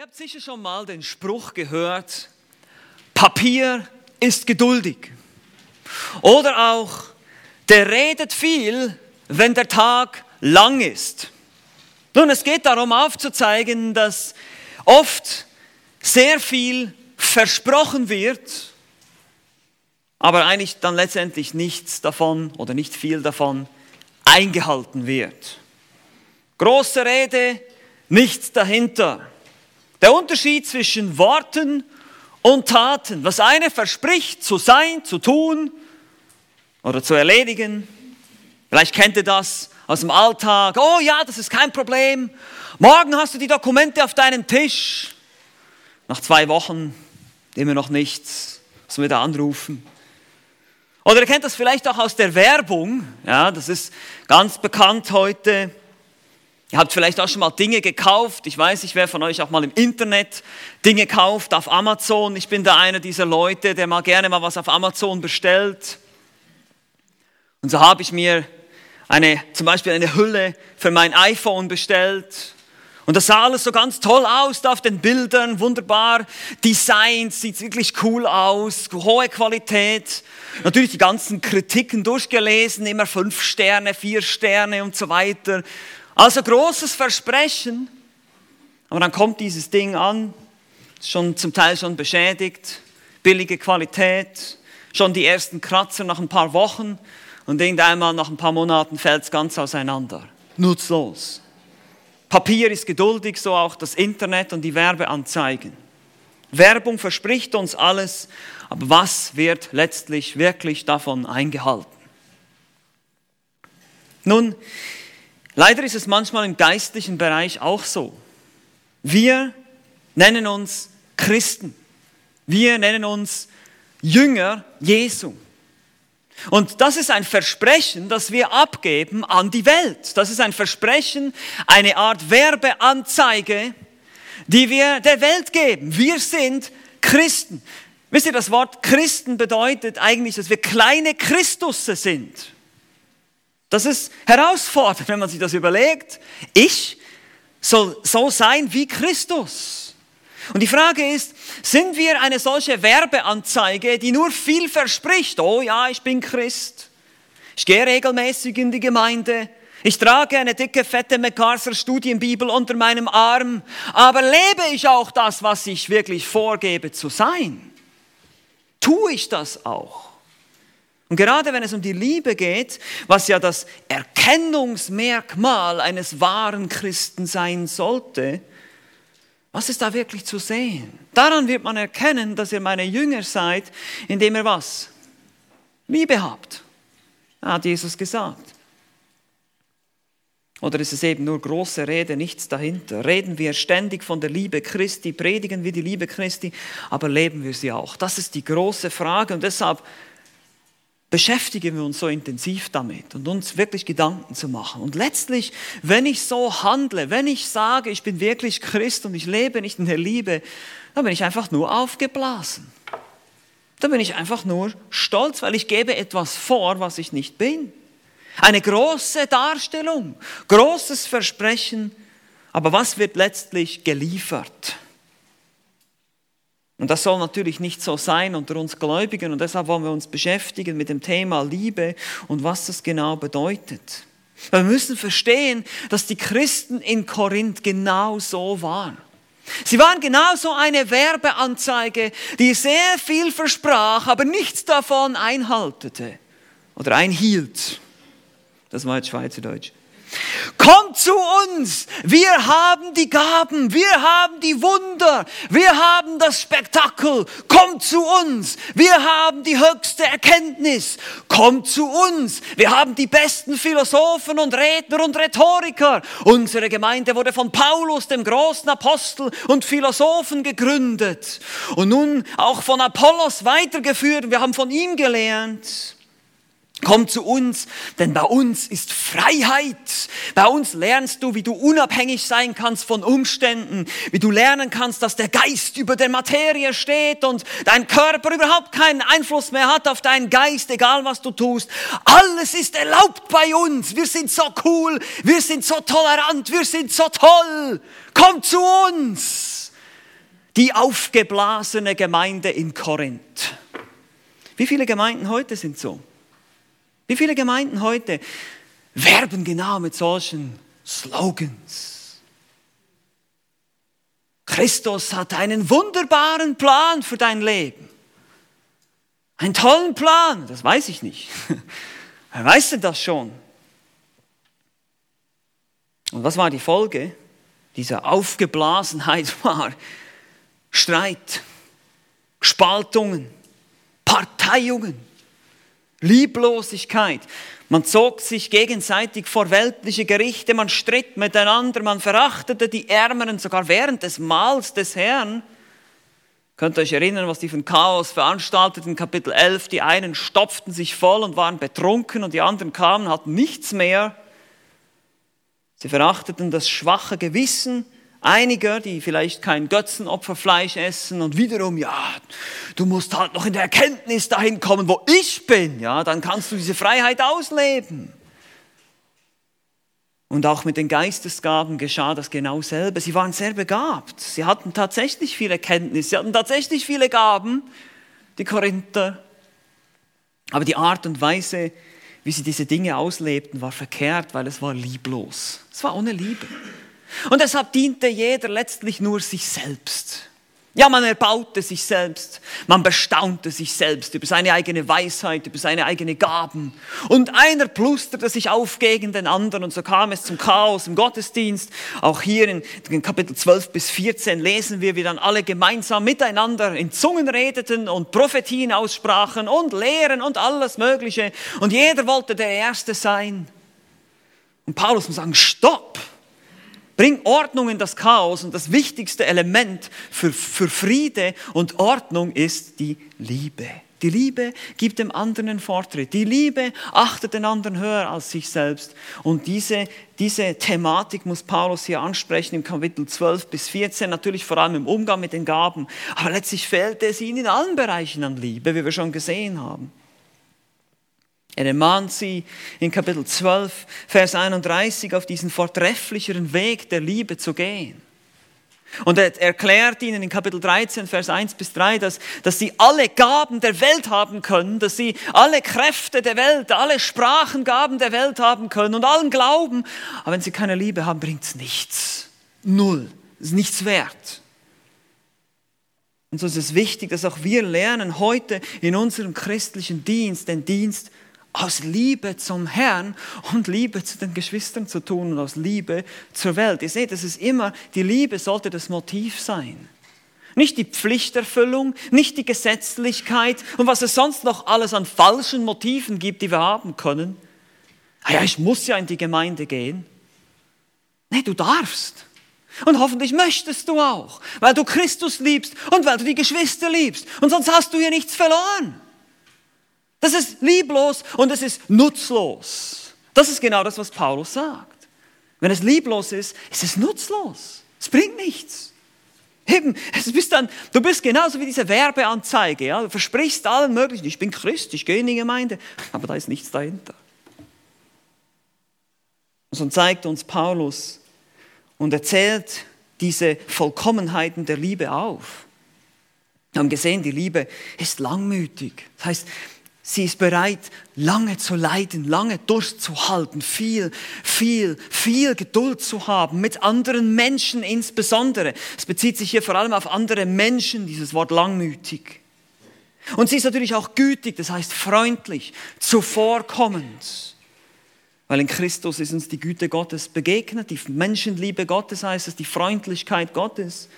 Ihr habt sicher schon mal den Spruch gehört, Papier ist geduldig. Oder auch, der redet viel, wenn der Tag lang ist. Nun, es geht darum aufzuzeigen, dass oft sehr viel versprochen wird, aber eigentlich dann letztendlich nichts davon oder nicht viel davon eingehalten wird. Große Rede, nichts dahinter. Der Unterschied zwischen Worten und Taten. Was eine verspricht zu sein, zu tun oder zu erledigen. Vielleicht kennt ihr das aus dem Alltag. Oh ja, das ist kein Problem. Morgen hast du die Dokumente auf deinem Tisch. Nach zwei Wochen immer noch nichts. Muss man wieder anrufen. Oder ihr kennt das vielleicht auch aus der Werbung. Ja, das ist ganz bekannt heute. Ihr habt vielleicht auch schon mal Dinge gekauft. Ich weiß nicht, wer von euch auch mal im Internet Dinge kauft, auf Amazon. Ich bin da einer dieser Leute, der mal gerne mal was auf Amazon bestellt. Und so habe ich mir eine, zum Beispiel eine Hülle für mein iPhone bestellt. Und das sah alles so ganz toll aus da auf den Bildern, wunderbar designt, sieht wirklich cool aus, hohe Qualität. Natürlich die ganzen Kritiken durchgelesen, immer fünf Sterne, vier Sterne und so weiter. Also großes Versprechen, aber dann kommt dieses Ding an, schon zum Teil schon beschädigt, billige Qualität, schon die ersten Kratzer nach ein paar Wochen und irgendeinmal nach ein paar Monaten fällt es ganz auseinander. Nutzlos. Papier ist geduldig, so auch das Internet und die Werbeanzeigen. Werbung verspricht uns alles, aber was wird letztlich wirklich davon eingehalten? Nun, Leider ist es manchmal im geistlichen Bereich auch so. Wir nennen uns Christen. Wir nennen uns Jünger Jesu. Und das ist ein Versprechen, das wir abgeben an die Welt. Das ist ein Versprechen, eine Art Werbeanzeige, die wir der Welt geben. Wir sind Christen. Wisst ihr, das Wort Christen bedeutet eigentlich, dass wir kleine Christusse sind. Das ist herausfordernd, wenn man sich das überlegt. Ich soll so sein wie Christus. Und die Frage ist, sind wir eine solche Werbeanzeige, die nur viel verspricht? Oh ja, ich bin Christ. Ich gehe regelmäßig in die Gemeinde. Ich trage eine dicke, fette MacArthur Studienbibel unter meinem Arm. Aber lebe ich auch das, was ich wirklich vorgebe zu sein? Tue ich das auch? Und gerade wenn es um die Liebe geht, was ja das Erkennungsmerkmal eines wahren Christen sein sollte, was ist da wirklich zu sehen? Daran wird man erkennen, dass ihr meine Jünger seid, indem ihr was? Liebe habt. Hat Jesus gesagt. Oder ist es eben nur große Rede, nichts dahinter? Reden wir ständig von der Liebe Christi, predigen wir die Liebe Christi, aber leben wir sie auch? Das ist die große Frage und deshalb beschäftigen wir uns so intensiv damit und uns wirklich Gedanken zu machen. Und letztlich, wenn ich so handle, wenn ich sage, ich bin wirklich Christ und ich lebe nicht in der Liebe, dann bin ich einfach nur aufgeblasen. Dann bin ich einfach nur stolz, weil ich gebe etwas vor, was ich nicht bin. Eine große Darstellung, großes Versprechen, aber was wird letztlich geliefert? Und das soll natürlich nicht so sein unter uns Gläubigen und deshalb wollen wir uns beschäftigen mit dem Thema Liebe und was das genau bedeutet. Wir müssen verstehen, dass die Christen in Korinth genau so waren. Sie waren genauso eine Werbeanzeige, die sehr viel versprach, aber nichts davon einhaltete oder einhielt. Das war jetzt Schweizerdeutsch. Kommt zu uns. Wir haben die Gaben. Wir haben die Wunder. Wir haben das Spektakel. Kommt zu uns. Wir haben die höchste Erkenntnis. Kommt zu uns. Wir haben die besten Philosophen und Redner und Rhetoriker. Unsere Gemeinde wurde von Paulus, dem großen Apostel und Philosophen gegründet. Und nun auch von Apollos weitergeführt. Wir haben von ihm gelernt. Komm zu uns, denn bei uns ist Freiheit. Bei uns lernst du, wie du unabhängig sein kannst von Umständen, wie du lernen kannst, dass der Geist über der Materie steht und dein Körper überhaupt keinen Einfluss mehr hat auf deinen Geist, egal was du tust. Alles ist erlaubt bei uns. Wir sind so cool, wir sind so tolerant, wir sind so toll. Komm zu uns. die aufgeblasene Gemeinde in Korinth. Wie viele Gemeinden heute sind so? Wie viele Gemeinden heute werben genau mit solchen Slogans? Christus hat einen wunderbaren Plan für dein Leben. Einen tollen Plan, das weiß ich nicht. Wer weiß denn das schon? Und was war die Folge dieser Aufgeblasenheit? War Streit, Spaltungen, Parteiungen, Lieblosigkeit. Man zog sich gegenseitig vor weltliche Gerichte, man stritt miteinander, man verachtete die Ärmeren sogar während des Mahls des Herrn. Könnt ihr euch erinnern, was die von Chaos veranstalteten, Kapitel 11, die einen stopften sich voll und waren betrunken und die anderen kamen, hatten nichts mehr. Sie verachteten das schwache Gewissen einiger, die vielleicht kein Götzenopferfleisch essen und wiederum, ja, du musst halt noch in der Erkenntnis dahin kommen, wo ich bin, ja, dann kannst du diese Freiheit ausleben. Und auch mit den Geistesgaben geschah das genau selbe. Sie waren sehr begabt. Sie hatten tatsächlich viele Kenntnisse, sie hatten tatsächlich viele Gaben, die Korinther. Aber die Art und Weise, wie sie diese Dinge auslebten, war verkehrt, weil es war lieblos. Es war ohne Liebe. Und deshalb diente jeder letztlich nur sich selbst. Ja, man erbaute sich selbst, man bestaunte sich selbst über seine eigene Weisheit, über seine eigenen Gaben. Und einer plusterte sich auf gegen den anderen und so kam es zum Chaos im Gottesdienst. Auch hier in Kapitel 12 bis 14 lesen wir, wie dann alle gemeinsam miteinander in Zungen redeten und Prophetien aussprachen und lehren und alles Mögliche. Und jeder wollte der Erste sein. Und Paulus muss sagen, stopp! Bring Ordnung in das Chaos und das wichtigste Element für, für Friede und Ordnung ist die Liebe. Die Liebe gibt dem anderen einen Vortritt. Die Liebe achtet den anderen höher als sich selbst. Und diese, diese Thematik muss Paulus hier ansprechen im Kapitel 12 bis 14, natürlich vor allem im Umgang mit den Gaben. Aber letztlich fehlt es ihnen in allen Bereichen an Liebe, wie wir schon gesehen haben. Er ermahnt sie in Kapitel 12, Vers 31 auf diesen vortrefflicheren Weg der Liebe zu gehen. Und er erklärt ihnen in Kapitel 13, Vers 1 bis 3, dass, dass sie alle Gaben der Welt haben können, dass sie alle Kräfte der Welt, alle Sprachengaben der Welt haben können und allen Glauben. Aber wenn sie keine Liebe haben, bringt es nichts. Null. Ist nichts wert. Und so ist es wichtig, dass auch wir lernen, heute in unserem christlichen Dienst den Dienst aus Liebe zum Herrn und Liebe zu den Geschwistern zu tun und aus Liebe zur Welt. Ihr seht, es ist immer, die Liebe sollte das Motiv sein. Nicht die Pflichterfüllung, nicht die Gesetzlichkeit und was es sonst noch alles an falschen Motiven gibt, die wir haben können. Ah ja, ich muss ja in die Gemeinde gehen. Nee, du darfst. Und hoffentlich möchtest du auch, weil du Christus liebst und weil du die Geschwister liebst. Und sonst hast du hier nichts verloren. Das ist lieblos und es ist nutzlos. Das ist genau das, was Paulus sagt. Wenn es lieblos ist, ist es nutzlos. Es bringt nichts. Eben, es bist dann, du bist genauso wie diese Werbeanzeige. Ja? Du versprichst allen möglichen, ich bin Christ, ich gehe in die Gemeinde, aber da ist nichts dahinter. Und so zeigt uns Paulus und erzählt diese Vollkommenheiten der Liebe auf. Wir haben gesehen, die Liebe ist langmütig. Das heißt, Sie ist bereit, lange zu leiden, lange durchzuhalten, viel, viel, viel Geduld zu haben, mit anderen Menschen insbesondere. Es bezieht sich hier vor allem auf andere Menschen, dieses Wort langmütig. Und sie ist natürlich auch gütig, das heißt freundlich, zuvorkommend. Weil in Christus ist uns die Güte Gottes begegnet, die Menschenliebe Gottes heißt es, die Freundlichkeit Gottes.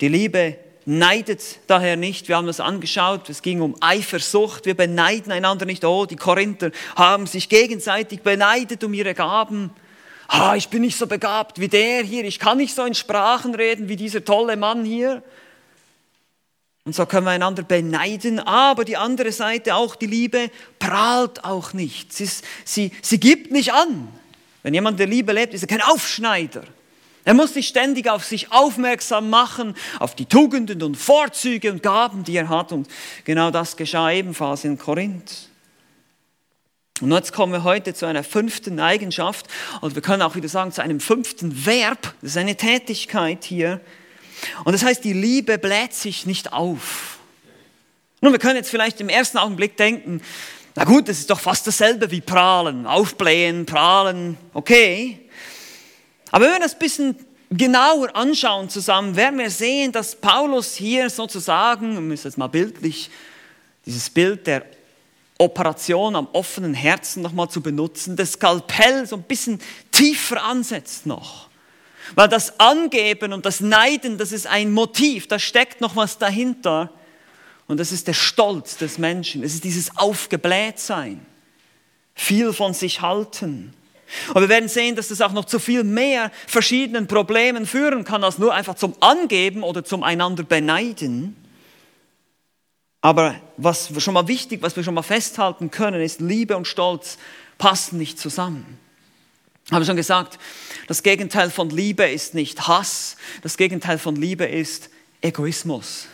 Die Liebe neidet daher nicht. Wir haben das angeschaut. Es ging um Eifersucht. Wir beneiden einander nicht. Oh, die Korinther haben sich gegenseitig beneidet um ihre Gaben. Ah, ich bin nicht so begabt wie der hier. Ich kann nicht so in Sprachen reden wie dieser tolle Mann hier. Und so können wir einander beneiden, aber die andere Seite, auch die Liebe, prahlt auch nicht. Sie, sie, sie gibt nicht an. Wenn jemand der Liebe lebt, ist er kein Aufschneider. Er muss sich ständig auf sich aufmerksam machen, auf die Tugenden und Vorzüge und Gaben, die er hat. Und genau das geschah ebenfalls in Korinth. Und jetzt kommen wir heute zu einer fünften Eigenschaft, und wir können auch wieder sagen zu einem fünften Verb, das ist eine Tätigkeit hier. Und das heißt, die Liebe bläht sich nicht auf. Nun, wir können jetzt vielleicht im ersten Augenblick denken, na gut, das ist doch fast dasselbe wie prahlen, aufblähen, prahlen, okay. Aber wenn wir das ein bisschen genauer anschauen zusammen, werden wir sehen, dass Paulus hier sozusagen, wir müssen jetzt mal bildlich dieses Bild der Operation am offenen Herzen nochmal zu benutzen, das Skalpell so ein bisschen tiefer ansetzt noch. Weil das Angeben und das Neiden, das ist ein Motiv, da steckt noch was dahinter. Und das ist der Stolz des Menschen, es ist dieses Aufgeblähtsein, viel von sich halten. Und wir werden sehen, dass das auch noch zu viel mehr verschiedenen Problemen führen kann, als nur einfach zum Angeben oder zum einander beneiden. Aber was schon mal wichtig, was wir schon mal festhalten können, ist, Liebe und Stolz passen nicht zusammen. Ich habe schon gesagt, das Gegenteil von Liebe ist nicht Hass, das Gegenteil von Liebe ist Egoismus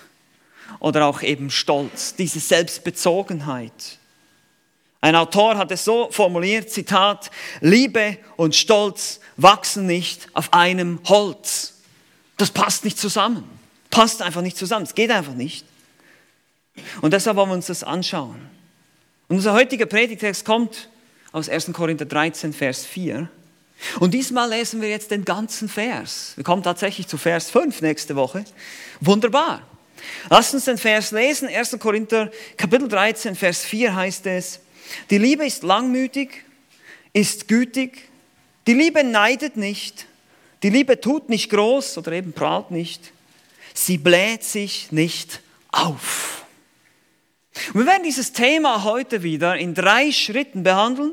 oder auch eben Stolz, diese Selbstbezogenheit. Ein Autor hat es so formuliert, Zitat, Liebe und Stolz wachsen nicht auf einem Holz. Das passt nicht zusammen. Passt einfach nicht zusammen. Es geht einfach nicht. Und deshalb wollen wir uns das anschauen. Und unser heutiger Predigtext kommt aus 1. Korinther 13, Vers 4. Und diesmal lesen wir jetzt den ganzen Vers. Wir kommen tatsächlich zu Vers 5 nächste Woche. Wunderbar. Lasst uns den Vers lesen. 1. Korinther Kapitel 13, Vers 4 heißt es, die Liebe ist langmütig, ist gütig, die Liebe neidet nicht, die Liebe tut nicht groß oder eben prahlt nicht, sie bläht sich nicht auf. Und wir werden dieses Thema heute wieder in drei Schritten behandeln.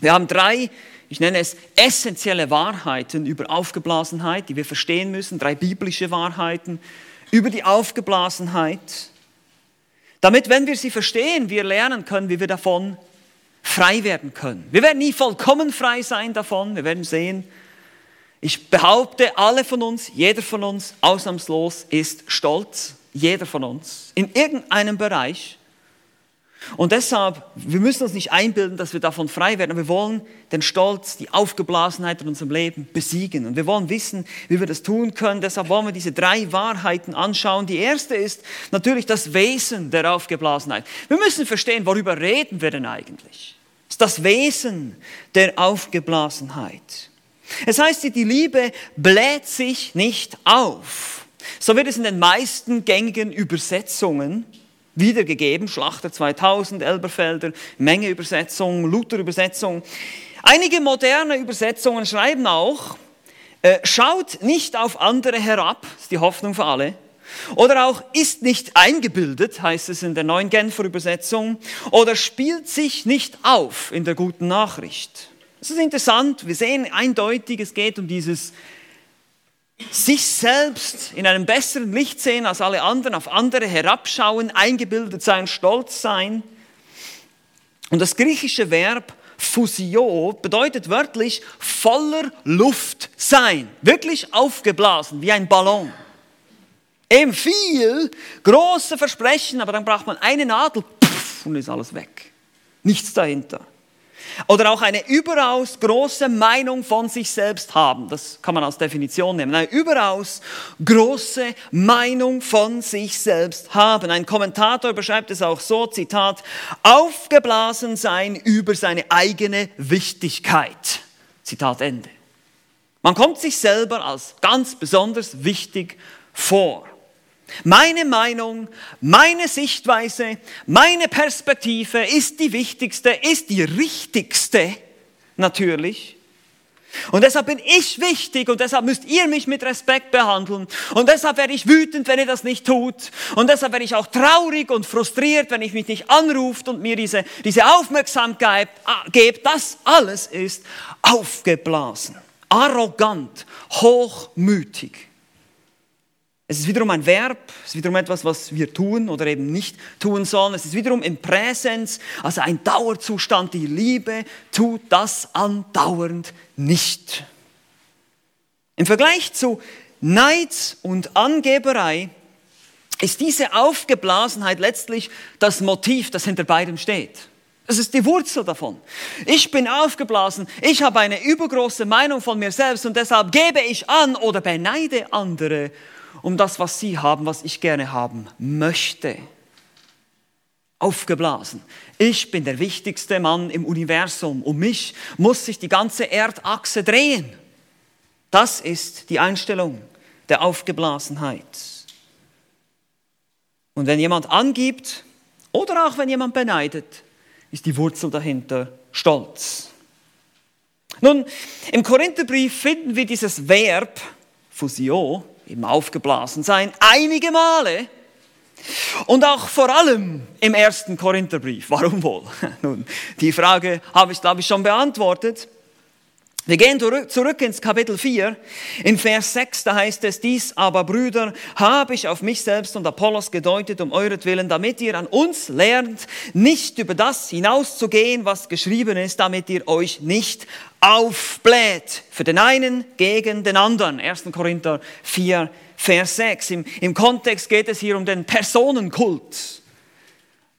Wir haben drei, ich nenne es essentielle Wahrheiten über Aufgeblasenheit, die wir verstehen müssen, drei biblische Wahrheiten über die Aufgeblasenheit, damit, wenn wir sie verstehen, wir lernen können, wie wir davon frei werden können. Wir werden nie vollkommen frei sein davon, wir werden sehen, ich behaupte, alle von uns, jeder von uns, ausnahmslos, ist stolz jeder von uns, in irgendeinem Bereich. Und deshalb, wir müssen uns nicht einbilden, dass wir davon frei werden. Wir wollen den Stolz, die Aufgeblasenheit in unserem Leben besiegen. Und wir wollen wissen, wie wir das tun können. Deshalb wollen wir diese drei Wahrheiten anschauen. Die erste ist natürlich das Wesen der Aufgeblasenheit. Wir müssen verstehen, worüber reden wir denn eigentlich? Das ist das Wesen der Aufgeblasenheit. Es heißt, die Liebe bläht sich nicht auf. So wird es in den meisten gängigen Übersetzungen wiedergegeben. Schlachter 2000, Elberfelder, Menge Übersetzung, Luther Übersetzung. Einige moderne Übersetzungen schreiben auch, äh, schaut nicht auf andere herab, ist die Hoffnung für alle. Oder auch ist nicht eingebildet, heißt es in der neuen Genfer Übersetzung. Oder spielt sich nicht auf in der guten Nachricht. Das ist interessant. Wir sehen eindeutig, es geht um dieses sich selbst in einem besseren Licht sehen als alle anderen, auf andere herabschauen, eingebildet sein, stolz sein. Und das griechische Verb Fusio bedeutet wörtlich voller Luft sein, wirklich aufgeblasen, wie ein Ballon. Eben viel, große Versprechen, aber dann braucht man eine Nadel puff, und ist alles weg. Nichts dahinter. Oder auch eine überaus große Meinung von sich selbst haben. Das kann man als Definition nehmen. Eine überaus große Meinung von sich selbst haben. Ein Kommentator beschreibt es auch so, Zitat, aufgeblasen sein über seine eigene Wichtigkeit. Zitat Ende. Man kommt sich selber als ganz besonders wichtig vor. Meine Meinung, meine Sichtweise, meine Perspektive ist die wichtigste, ist die richtigste natürlich. Und deshalb bin ich wichtig und deshalb müsst ihr mich mit Respekt behandeln. Und deshalb werde ich wütend, wenn ihr das nicht tut. Und deshalb werde ich auch traurig und frustriert, wenn ich mich nicht anruft und mir diese, diese Aufmerksamkeit gebt. Das alles ist aufgeblasen, arrogant, hochmütig. Es ist wiederum ein Verb, es ist wiederum etwas, was wir tun oder eben nicht tun sollen. Es ist wiederum im Präsens, also ein Dauerzustand. Die Liebe tut das andauernd nicht. Im Vergleich zu Neid und Angeberei ist diese Aufgeblasenheit letztlich das Motiv, das hinter beidem steht. Das ist die Wurzel davon. Ich bin aufgeblasen, ich habe eine übergroße Meinung von mir selbst und deshalb gebe ich an oder beneide andere um das, was Sie haben, was ich gerne haben möchte. Aufgeblasen. Ich bin der wichtigste Mann im Universum. Um mich muss sich die ganze Erdachse drehen. Das ist die Einstellung der Aufgeblasenheit. Und wenn jemand angibt oder auch wenn jemand beneidet, ist die Wurzel dahinter Stolz. Nun, im Korintherbrief finden wir dieses Verb Fusio, eben aufgeblasen sein, einige Male. Und auch vor allem im ersten Korintherbrief. Warum wohl? Nun, die Frage habe ich, glaube ich, schon beantwortet. Wir gehen zurück ins Kapitel 4. In Vers 6, da heißt es, dies aber, Brüder, habe ich auf mich selbst und Apollos gedeutet um euretwillen, damit ihr an uns lernt, nicht über das hinauszugehen, was geschrieben ist, damit ihr euch nicht aufbläht. Für den einen gegen den anderen. 1. Korinther 4, Vers 6. Im, Im Kontext geht es hier um den Personenkult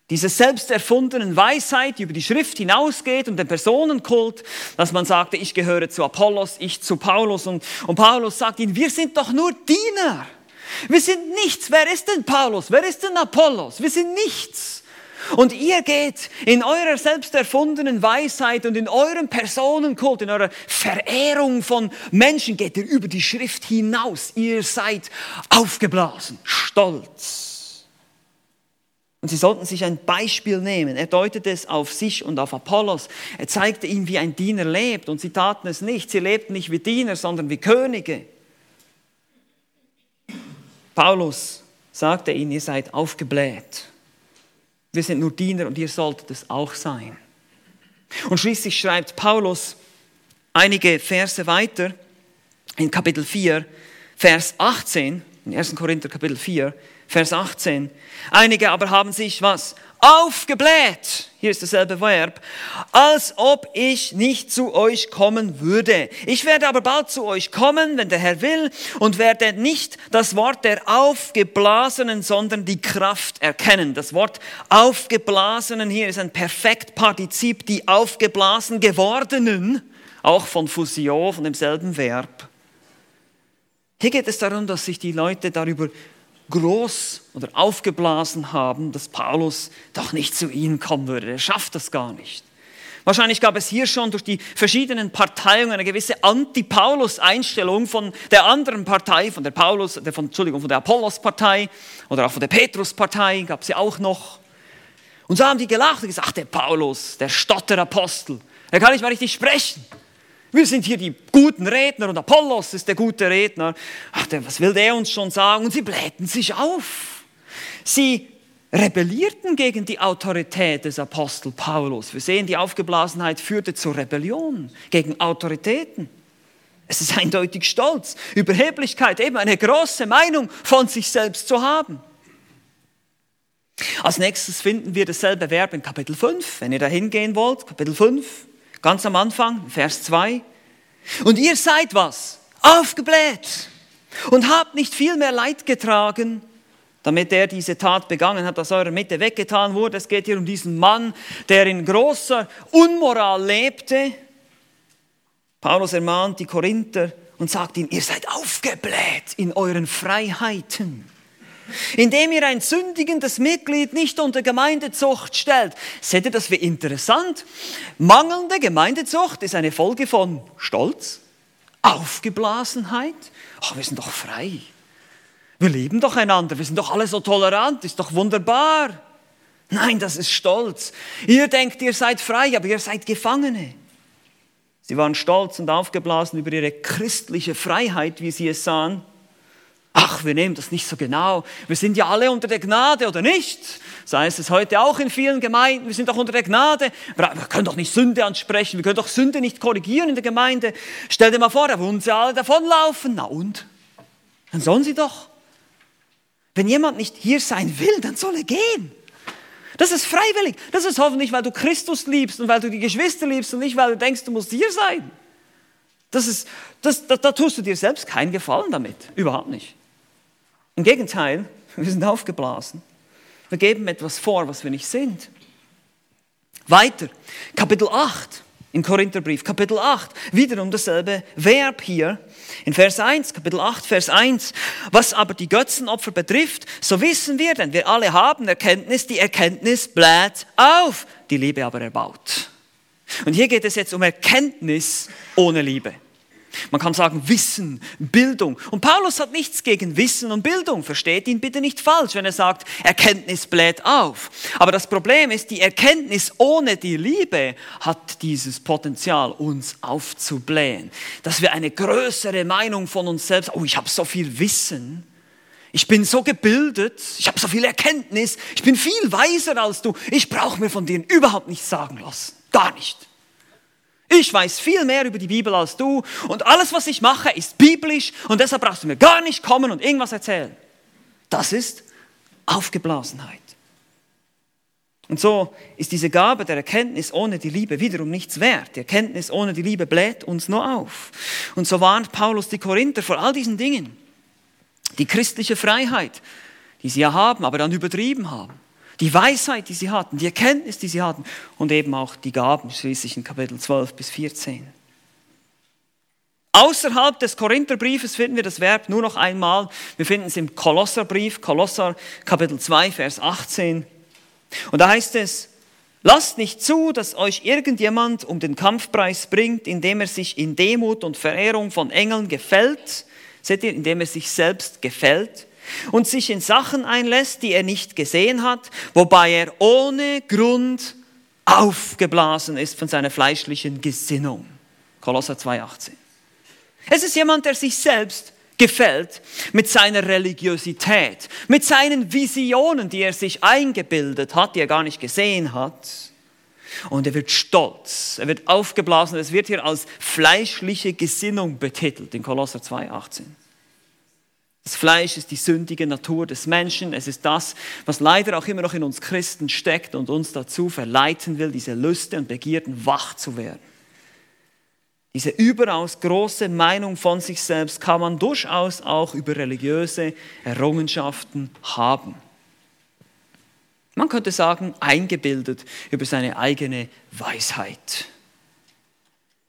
diese selbst erfundenen Weisheit, die über die Schrift hinausgeht und den Personenkult, dass man sagte, ich gehöre zu Apollos, ich zu Paulus und, und Paulus sagt ihnen, wir sind doch nur Diener. Wir sind nichts. Wer ist denn Paulus? Wer ist denn Apollos? Wir sind nichts. Und ihr geht in eurer selbst erfundenen Weisheit und in eurem Personenkult, in eurer Verehrung von Menschen, geht ihr über die Schrift hinaus. Ihr seid aufgeblasen, stolz. Und sie sollten sich ein Beispiel nehmen. Er deutete es auf sich und auf Apollos. Er zeigte ihnen, wie ein Diener lebt. Und sie taten es nicht. Sie lebten nicht wie Diener, sondern wie Könige. Paulus sagte ihnen, ihr seid aufgebläht. Wir sind nur Diener und ihr solltet es auch sein. Und schließlich schreibt Paulus einige Verse weiter in Kapitel 4, Vers 18, in 1. Korinther Kapitel 4, Vers 18. Einige aber haben sich was? Aufgebläht. Hier ist dasselbe Verb. Als ob ich nicht zu euch kommen würde. Ich werde aber bald zu euch kommen, wenn der Herr will, und werde nicht das Wort der Aufgeblasenen, sondern die Kraft erkennen. Das Wort Aufgeblasenen hier ist ein Perfektpartizip, die aufgeblasen gewordenen, auch von Fusion, von demselben Verb. Hier geht es darum, dass sich die Leute darüber groß oder aufgeblasen haben, dass Paulus doch nicht zu ihnen kommen würde. Er schafft das gar nicht. Wahrscheinlich gab es hier schon durch die verschiedenen Parteien eine gewisse Anti-Paulus-Einstellung von der anderen Partei, von der Paulus, von, Entschuldigung, von der Apollos-Partei oder auch von der Petrus-Partei gab es ja auch noch. Und so haben die gelacht und gesagt, der Paulus, der Stotterapostel, er kann nicht mal richtig sprechen. Wir sind hier die guten Redner und Apollos ist der gute Redner. Ach, was will der uns schon sagen? Und sie blähten sich auf. Sie rebellierten gegen die Autorität des Apostel Paulus. Wir sehen, die Aufgeblasenheit führte zur Rebellion gegen Autoritäten. Es ist eindeutig Stolz, Überheblichkeit, eben eine große Meinung von sich selbst zu haben. Als nächstes finden wir dasselbe Verb in Kapitel 5, wenn ihr da hingehen wollt, Kapitel 5. Ganz am Anfang, Vers 2. Und ihr seid was? Aufgebläht und habt nicht viel mehr Leid getragen, damit er diese Tat begangen hat, aus eurer Mitte weggetan wurde. Es geht hier um diesen Mann, der in großer Unmoral lebte. Paulus ermahnt die Korinther und sagt ihnen, ihr seid aufgebläht in euren Freiheiten indem ihr ein sündigendes Mitglied nicht unter Gemeindezucht stellt. Seht ihr das wie interessant? Mangelnde Gemeindezucht ist eine Folge von Stolz, Aufgeblasenheit. Ach, wir sind doch frei. Wir lieben doch einander, wir sind doch alle so tolerant, ist doch wunderbar. Nein, das ist Stolz. Ihr denkt, ihr seid frei, aber ihr seid Gefangene. Sie waren stolz und aufgeblasen über ihre christliche Freiheit, wie sie es sahen ach, wir nehmen das nicht so genau. Wir sind ja alle unter der Gnade oder nicht? So heißt es heute auch in vielen Gemeinden, wir sind doch unter der Gnade. Wir können doch nicht Sünde ansprechen, wir können doch Sünde nicht korrigieren in der Gemeinde. Stell dir mal vor, da würden sie alle davonlaufen. Na und? Dann sollen sie doch. Wenn jemand nicht hier sein will, dann soll er gehen. Das ist freiwillig. Das ist hoffentlich, weil du Christus liebst und weil du die Geschwister liebst und nicht, weil du denkst, du musst hier sein. Das ist, das, da, da tust du dir selbst keinen Gefallen damit. Überhaupt nicht. Im Gegenteil, wir sind aufgeblasen. Wir geben etwas vor, was wir nicht sind. Weiter, Kapitel 8 im Korintherbrief, Kapitel 8, wiederum dasselbe Verb hier. In Vers 1, Kapitel 8, Vers 1. Was aber die Götzenopfer betrifft, so wissen wir, denn wir alle haben Erkenntnis, die Erkenntnis bläht auf, die Liebe aber erbaut. Und hier geht es jetzt um Erkenntnis ohne Liebe. Man kann sagen Wissen, Bildung. Und Paulus hat nichts gegen Wissen und Bildung. Versteht ihn bitte nicht falsch, wenn er sagt, Erkenntnis bläht auf. Aber das Problem ist, die Erkenntnis ohne die Liebe hat dieses Potenzial, uns aufzublähen. Dass wir eine größere Meinung von uns selbst, oh, ich habe so viel Wissen. Ich bin so gebildet, ich habe so viel Erkenntnis, ich bin viel weiser als du. Ich brauche mir von dir überhaupt nichts sagen lassen. Gar nicht. Ich weiß viel mehr über die Bibel als du und alles, was ich mache, ist biblisch und deshalb brauchst du mir gar nicht kommen und irgendwas erzählen. Das ist Aufgeblasenheit. Und so ist diese Gabe der Erkenntnis ohne die Liebe wiederum nichts wert. Die Erkenntnis ohne die Liebe bläht uns nur auf. Und so warnt Paulus die Korinther vor all diesen Dingen. Die christliche Freiheit, die sie ja haben, aber dann übertrieben haben die Weisheit, die sie hatten, die Erkenntnis, die sie hatten und eben auch die Gaben, schließlich in Kapitel 12 bis 14. Außerhalb des Korintherbriefes finden wir das Verb nur noch einmal. Wir finden es im Kolosserbrief, Kolosser Kapitel 2, Vers 18. Und da heißt es, lasst nicht zu, dass euch irgendjemand um den Kampfpreis bringt, indem er sich in Demut und Verehrung von Engeln gefällt. Seht ihr, indem er sich selbst gefällt und sich in Sachen einlässt, die er nicht gesehen hat, wobei er ohne Grund aufgeblasen ist von seiner fleischlichen Gesinnung. Kolosser 2,18. Es ist jemand, der sich selbst gefällt mit seiner Religiosität, mit seinen Visionen, die er sich eingebildet hat, die er gar nicht gesehen hat. Und er wird stolz, er wird aufgeblasen. Es wird hier als fleischliche Gesinnung betitelt in Kolosser 2,18. Das Fleisch ist die sündige Natur des Menschen. Es ist das, was leider auch immer noch in uns Christen steckt und uns dazu verleiten will, diese Lüste und Begierden wach zu werden. Diese überaus große Meinung von sich selbst kann man durchaus auch über religiöse Errungenschaften haben. Man könnte sagen, eingebildet über seine eigene Weisheit.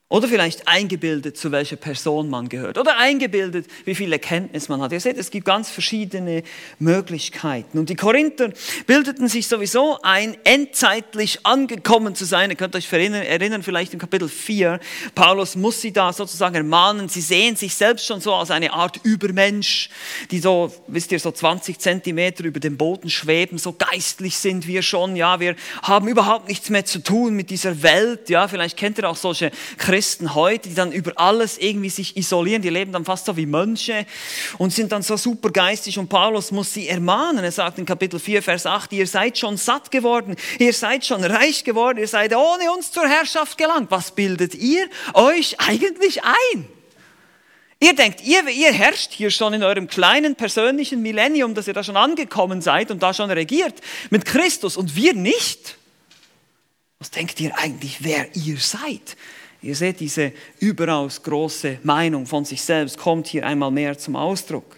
Oder vielleicht eingebildet, zu welcher Person man gehört. Oder eingebildet, wie viel Erkenntnis man hat. Ihr seht, es gibt ganz verschiedene Möglichkeiten. Und die Korinther bildeten sich sowieso ein, endzeitlich angekommen zu sein. Ihr könnt euch erinnern, erinnern vielleicht im Kapitel 4. Paulus muss sie da sozusagen ermahnen. Sie sehen sich selbst schon so als eine Art Übermensch, die so, wisst ihr, so 20 Zentimeter über dem Boden schweben. So geistlich sind wir schon. Ja, wir haben überhaupt nichts mehr zu tun mit dieser Welt. Ja, vielleicht kennt ihr auch solche Christen Christen heute, die dann über alles irgendwie sich isolieren, die leben dann fast so wie Mönche und sind dann so super geistig und Paulus muss sie ermahnen. Er sagt in Kapitel 4, Vers 8, ihr seid schon satt geworden, ihr seid schon reich geworden, ihr seid ohne uns zur Herrschaft gelangt. Was bildet ihr euch eigentlich ein? Ihr denkt, ihr, ihr herrscht hier schon in eurem kleinen persönlichen Millennium, dass ihr da schon angekommen seid und da schon regiert mit Christus und wir nicht. Was denkt ihr eigentlich, wer ihr seid? Ihr seht, diese überaus große Meinung von sich selbst kommt hier einmal mehr zum Ausdruck.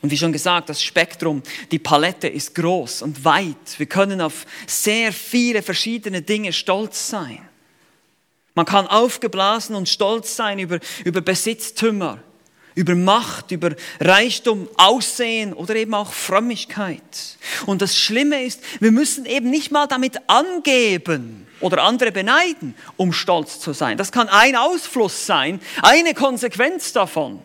Und wie schon gesagt, das Spektrum, die Palette ist groß und weit. Wir können auf sehr viele verschiedene Dinge stolz sein. Man kann aufgeblasen und stolz sein über, über Besitztümer, über Macht, über Reichtum, Aussehen oder eben auch Frömmigkeit. Und das Schlimme ist, wir müssen eben nicht mal damit angeben, oder andere beneiden, um stolz zu sein. Das kann ein Ausfluss sein, eine Konsequenz davon.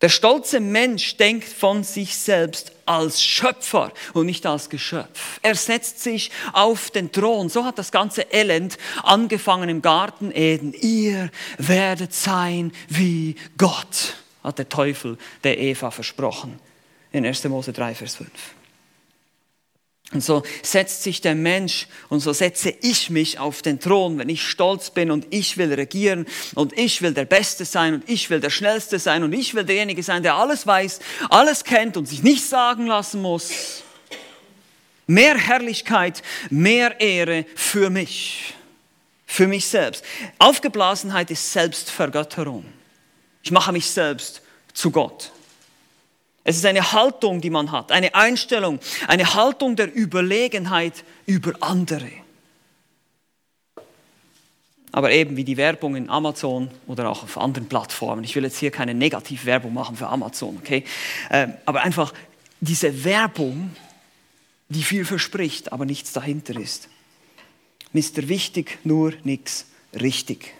Der stolze Mensch denkt von sich selbst als Schöpfer und nicht als Geschöpf. Er setzt sich auf den Thron. So hat das ganze Elend angefangen im Garten Eden. Ihr werdet sein wie Gott, hat der Teufel der Eva versprochen. In 1. Mose 3, Vers 5. Und so setzt sich der Mensch und so setze ich mich auf den Thron, wenn ich stolz bin und ich will regieren und ich will der Beste sein und ich will der Schnellste sein und ich will derjenige sein, der alles weiß, alles kennt und sich nicht sagen lassen muss. Mehr Herrlichkeit, mehr Ehre für mich, für mich selbst. Aufgeblasenheit ist Selbstvergötterung. Ich mache mich selbst zu Gott. Es ist eine Haltung, die man hat, eine Einstellung, eine Haltung der Überlegenheit über andere. Aber eben wie die Werbung in Amazon oder auch auf anderen Plattformen. Ich will jetzt hier keine Negativwerbung machen für Amazon, okay? Ähm, aber einfach diese Werbung, die viel verspricht, aber nichts dahinter ist. Mr. Wichtig, nur nichts richtig.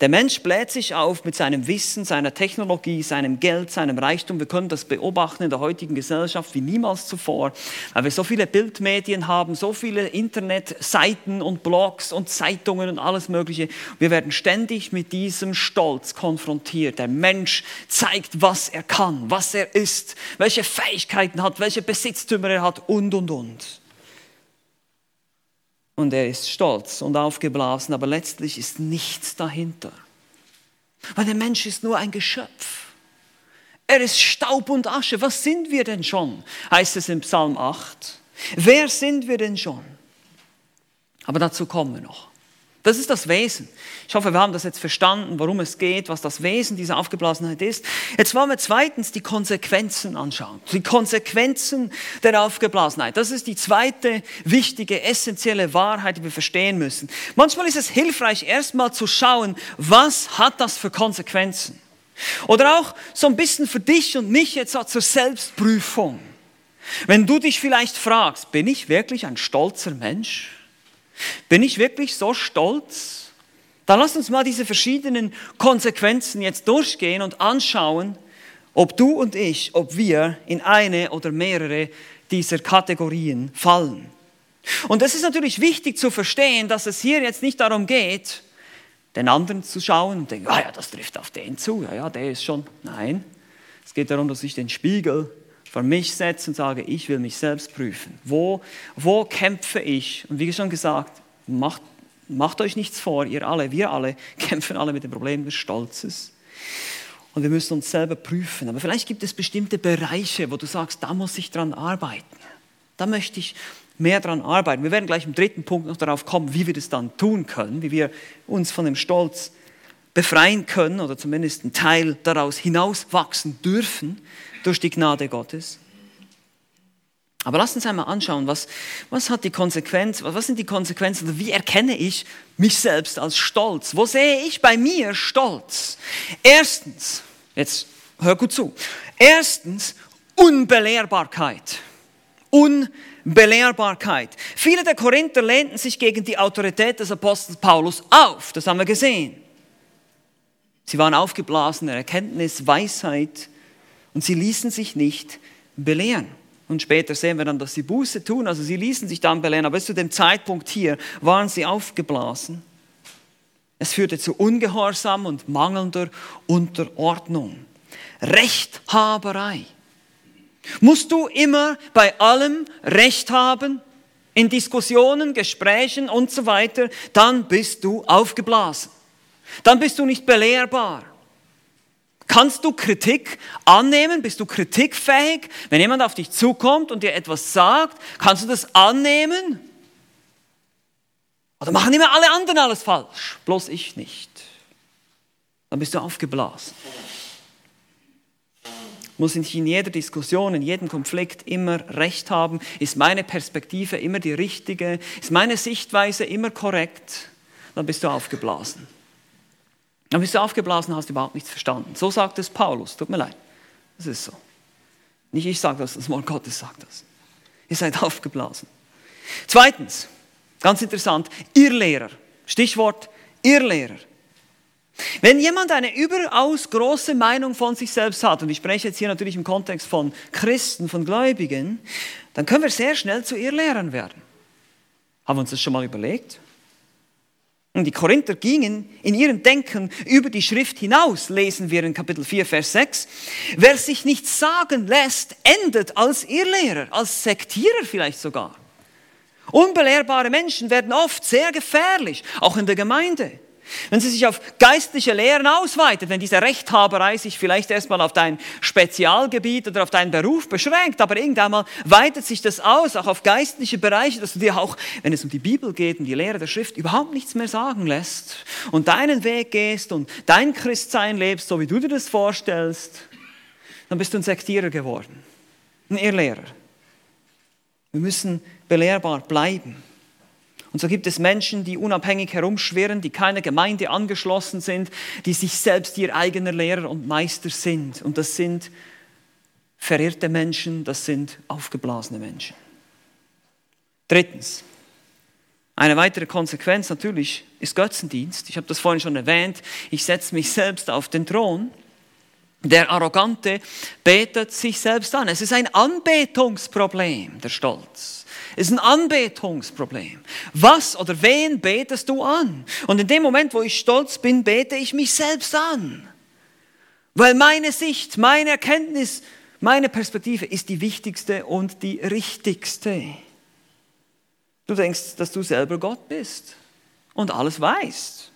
Der Mensch bläht sich auf mit seinem Wissen, seiner Technologie, seinem Geld, seinem Reichtum. Wir können das beobachten in der heutigen Gesellschaft wie niemals zuvor, weil wir so viele Bildmedien haben, so viele Internetseiten und Blogs und Zeitungen und alles Mögliche. Wir werden ständig mit diesem Stolz konfrontiert. Der Mensch zeigt, was er kann, was er ist, welche Fähigkeiten hat, welche Besitztümer er hat und, und, und und er ist stolz und aufgeblasen, aber letztlich ist nichts dahinter. Weil der Mensch ist nur ein Geschöpf. Er ist Staub und Asche. Was sind wir denn schon? heißt es im Psalm 8. Wer sind wir denn schon? Aber dazu kommen wir noch. Das ist das Wesen. Ich hoffe, wir haben das jetzt verstanden, worum es geht, was das Wesen dieser Aufgeblasenheit ist. Jetzt wollen wir zweitens die Konsequenzen anschauen. Die Konsequenzen der Aufgeblasenheit. Das ist die zweite wichtige, essentielle Wahrheit, die wir verstehen müssen. Manchmal ist es hilfreich, erstmal zu schauen, was hat das für Konsequenzen? Oder auch so ein bisschen für dich und mich jetzt zur Selbstprüfung. Wenn du dich vielleicht fragst, bin ich wirklich ein stolzer Mensch? Bin ich wirklich so stolz? Dann lass uns mal diese verschiedenen Konsequenzen jetzt durchgehen und anschauen, ob du und ich, ob wir in eine oder mehrere dieser Kategorien fallen. Und es ist natürlich wichtig zu verstehen, dass es hier jetzt nicht darum geht, den anderen zu schauen und denken, ah ja, das trifft auf den zu, ja, ja, der ist schon. Nein, es geht darum, dass ich den Spiegel vor mich setze und sage, ich will mich selbst prüfen. Wo, wo kämpfe ich? Und wie schon gesagt, macht, macht euch nichts vor, ihr alle, wir alle kämpfen alle mit dem Problem des Stolzes. Und wir müssen uns selber prüfen. Aber vielleicht gibt es bestimmte Bereiche, wo du sagst, da muss ich dran arbeiten. Da möchte ich mehr dran arbeiten. Wir werden gleich im dritten Punkt noch darauf kommen, wie wir das dann tun können, wie wir uns von dem Stolz befreien können oder zumindest einen Teil daraus hinauswachsen dürfen durch die Gnade Gottes. Aber lass uns einmal anschauen, was, was hat die Konsequenz, was sind die Konsequenzen, wie erkenne ich mich selbst als Stolz? Wo sehe ich bei mir Stolz? Erstens, jetzt hör gut zu. Erstens, Unbelehrbarkeit. Unbelehrbarkeit. Viele der Korinther lehnten sich gegen die Autorität des Apostels Paulus auf. Das haben wir gesehen. Sie waren aufgeblasen in Erkenntnis, Weisheit und sie ließen sich nicht belehren. Und später sehen wir dann, dass sie Buße tun, also sie ließen sich dann belehren, aber bis zu dem Zeitpunkt hier waren sie aufgeblasen. Es führte zu Ungehorsam und mangelnder Unterordnung. Rechthaberei. Musst du immer bei allem Recht haben? In Diskussionen, Gesprächen und so weiter, dann bist du aufgeblasen. Dann bist du nicht belehrbar. Kannst du Kritik annehmen? Bist du kritikfähig? Wenn jemand auf dich zukommt und dir etwas sagt, kannst du das annehmen? Oder machen immer alle anderen alles falsch, bloß ich nicht? Dann bist du aufgeblasen. Muss ich in jeder Diskussion, in jedem Konflikt immer recht haben? Ist meine Perspektive immer die richtige? Ist meine Sichtweise immer korrekt? Dann bist du aufgeblasen. Dann bist du aufgeblasen, hast überhaupt nichts verstanden. So sagt es Paulus. Tut mir leid. Das ist so. Nicht ich sage das, das Wort Gottes sagt das. Ihr seid aufgeblasen. Zweitens, ganz interessant, Irrlehrer. Stichwort Irrlehrer. Wenn jemand eine überaus große Meinung von sich selbst hat, und ich spreche jetzt hier natürlich im Kontext von Christen, von Gläubigen, dann können wir sehr schnell zu Irrlehrern werden. Haben wir uns das schon mal überlegt? Und die Korinther gingen in ihrem Denken über die Schrift hinaus, lesen wir in Kapitel 4, Vers 6. Wer sich nichts sagen lässt, endet als Irrlehrer, als Sektierer vielleicht sogar. Unbelehrbare Menschen werden oft sehr gefährlich, auch in der Gemeinde. Wenn sie sich auf geistliche Lehren ausweitet, wenn diese Rechthaberei sich vielleicht erstmal auf dein Spezialgebiet oder auf deinen Beruf beschränkt, aber irgendwann mal weitet sich das aus, auch auf geistliche Bereiche, dass du dir auch, wenn es um die Bibel geht und die Lehre der Schrift, überhaupt nichts mehr sagen lässt und deinen Weg gehst und dein Christsein lebst, so wie du dir das vorstellst, dann bist du ein Sektierer geworden, ein Irrlehrer. Wir müssen belehrbar bleiben. Und so gibt es Menschen, die unabhängig herumschwirren, die keiner Gemeinde angeschlossen sind, die sich selbst ihr eigener Lehrer und Meister sind. Und das sind verirrte Menschen, das sind aufgeblasene Menschen. Drittens, eine weitere Konsequenz natürlich ist Götzendienst. Ich habe das vorhin schon erwähnt. Ich setze mich selbst auf den Thron. Der Arrogante betet sich selbst an. Es ist ein Anbetungsproblem, der Stolz. Ist ein Anbetungsproblem. Was oder wen betest du an? Und in dem Moment, wo ich stolz bin, bete ich mich selbst an. Weil meine Sicht, meine Erkenntnis, meine Perspektive ist die wichtigste und die richtigste. Du denkst, dass du selber Gott bist und alles weißt.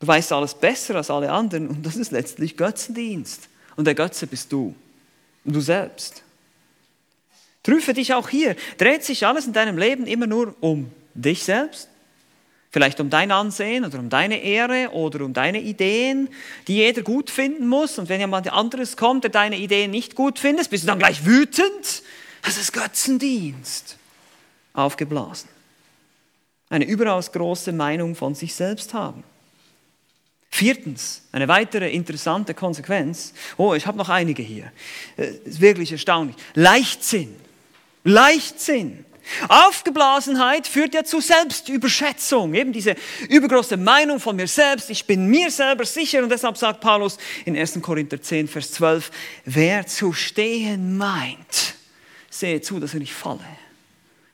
Du weißt alles besser als alle anderen und das ist letztlich Götzendienst. Und der Götze bist du und du selbst. Prüfe dich auch hier. Dreht sich alles in deinem Leben immer nur um dich selbst? Vielleicht um dein Ansehen oder um deine Ehre oder um deine Ideen, die jeder gut finden muss. Und wenn jemand anderes kommt, der deine Ideen nicht gut findet, bist du dann gleich wütend? Das ist Götzendienst. Aufgeblasen. Eine überaus große Meinung von sich selbst haben. Viertens, eine weitere interessante Konsequenz. Oh, ich habe noch einige hier. Das äh, ist wirklich erstaunlich. Leichtsinn. Leichtsinn. Aufgeblasenheit führt ja zu Selbstüberschätzung, eben diese übergroße Meinung von mir selbst, ich bin mir selber sicher und deshalb sagt Paulus in 1. Korinther 10, Vers 12, wer zu stehen meint, sehe zu, dass er nicht falle.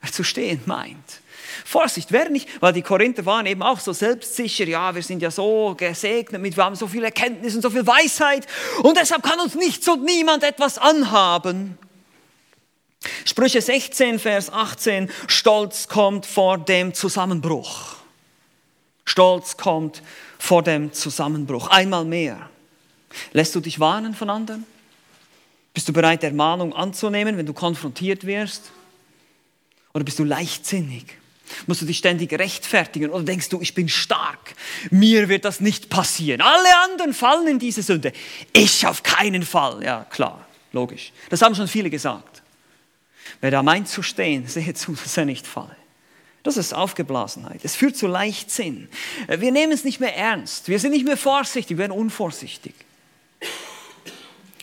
Wer zu stehen meint, Vorsicht, wer nicht, weil die Korinther waren eben auch so selbstsicher, ja, wir sind ja so gesegnet mit, wir haben so viel Erkenntnis und so viel Weisheit und deshalb kann uns nichts und niemand etwas anhaben. Sprüche 16, Vers 18, Stolz kommt vor dem Zusammenbruch. Stolz kommt vor dem Zusammenbruch. Einmal mehr. Lässt du dich warnen von anderen? Bist du bereit, Ermahnung anzunehmen, wenn du konfrontiert wirst? Oder bist du leichtsinnig? Musst du dich ständig rechtfertigen oder denkst du, ich bin stark, mir wird das nicht passieren. Alle anderen fallen in diese Sünde. Ich auf keinen Fall. Ja, klar, logisch. Das haben schon viele gesagt. Wer da meint zu stehen, sehe zu, dass er nicht falle. Das ist Aufgeblasenheit. Es führt zu Leichtsinn. Wir nehmen es nicht mehr ernst. Wir sind nicht mehr vorsichtig, wir werden unvorsichtig.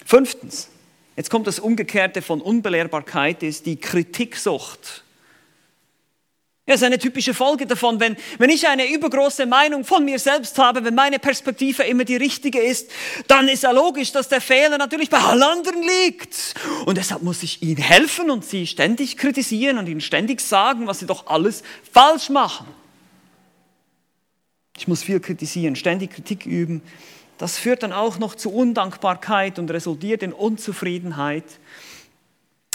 Fünftens, jetzt kommt das Umgekehrte von Unbelehrbarkeit, ist die Kritiksucht. Das ist eine typische Folge davon, wenn, wenn ich eine übergroße Meinung von mir selbst habe, wenn meine Perspektive immer die richtige ist, dann ist ja logisch, dass der Fehler natürlich bei allen anderen liegt. Und deshalb muss ich ihnen helfen und sie ständig kritisieren und ihnen ständig sagen, was sie doch alles falsch machen. Ich muss viel kritisieren, ständig Kritik üben. Das führt dann auch noch zu Undankbarkeit und resultiert in Unzufriedenheit.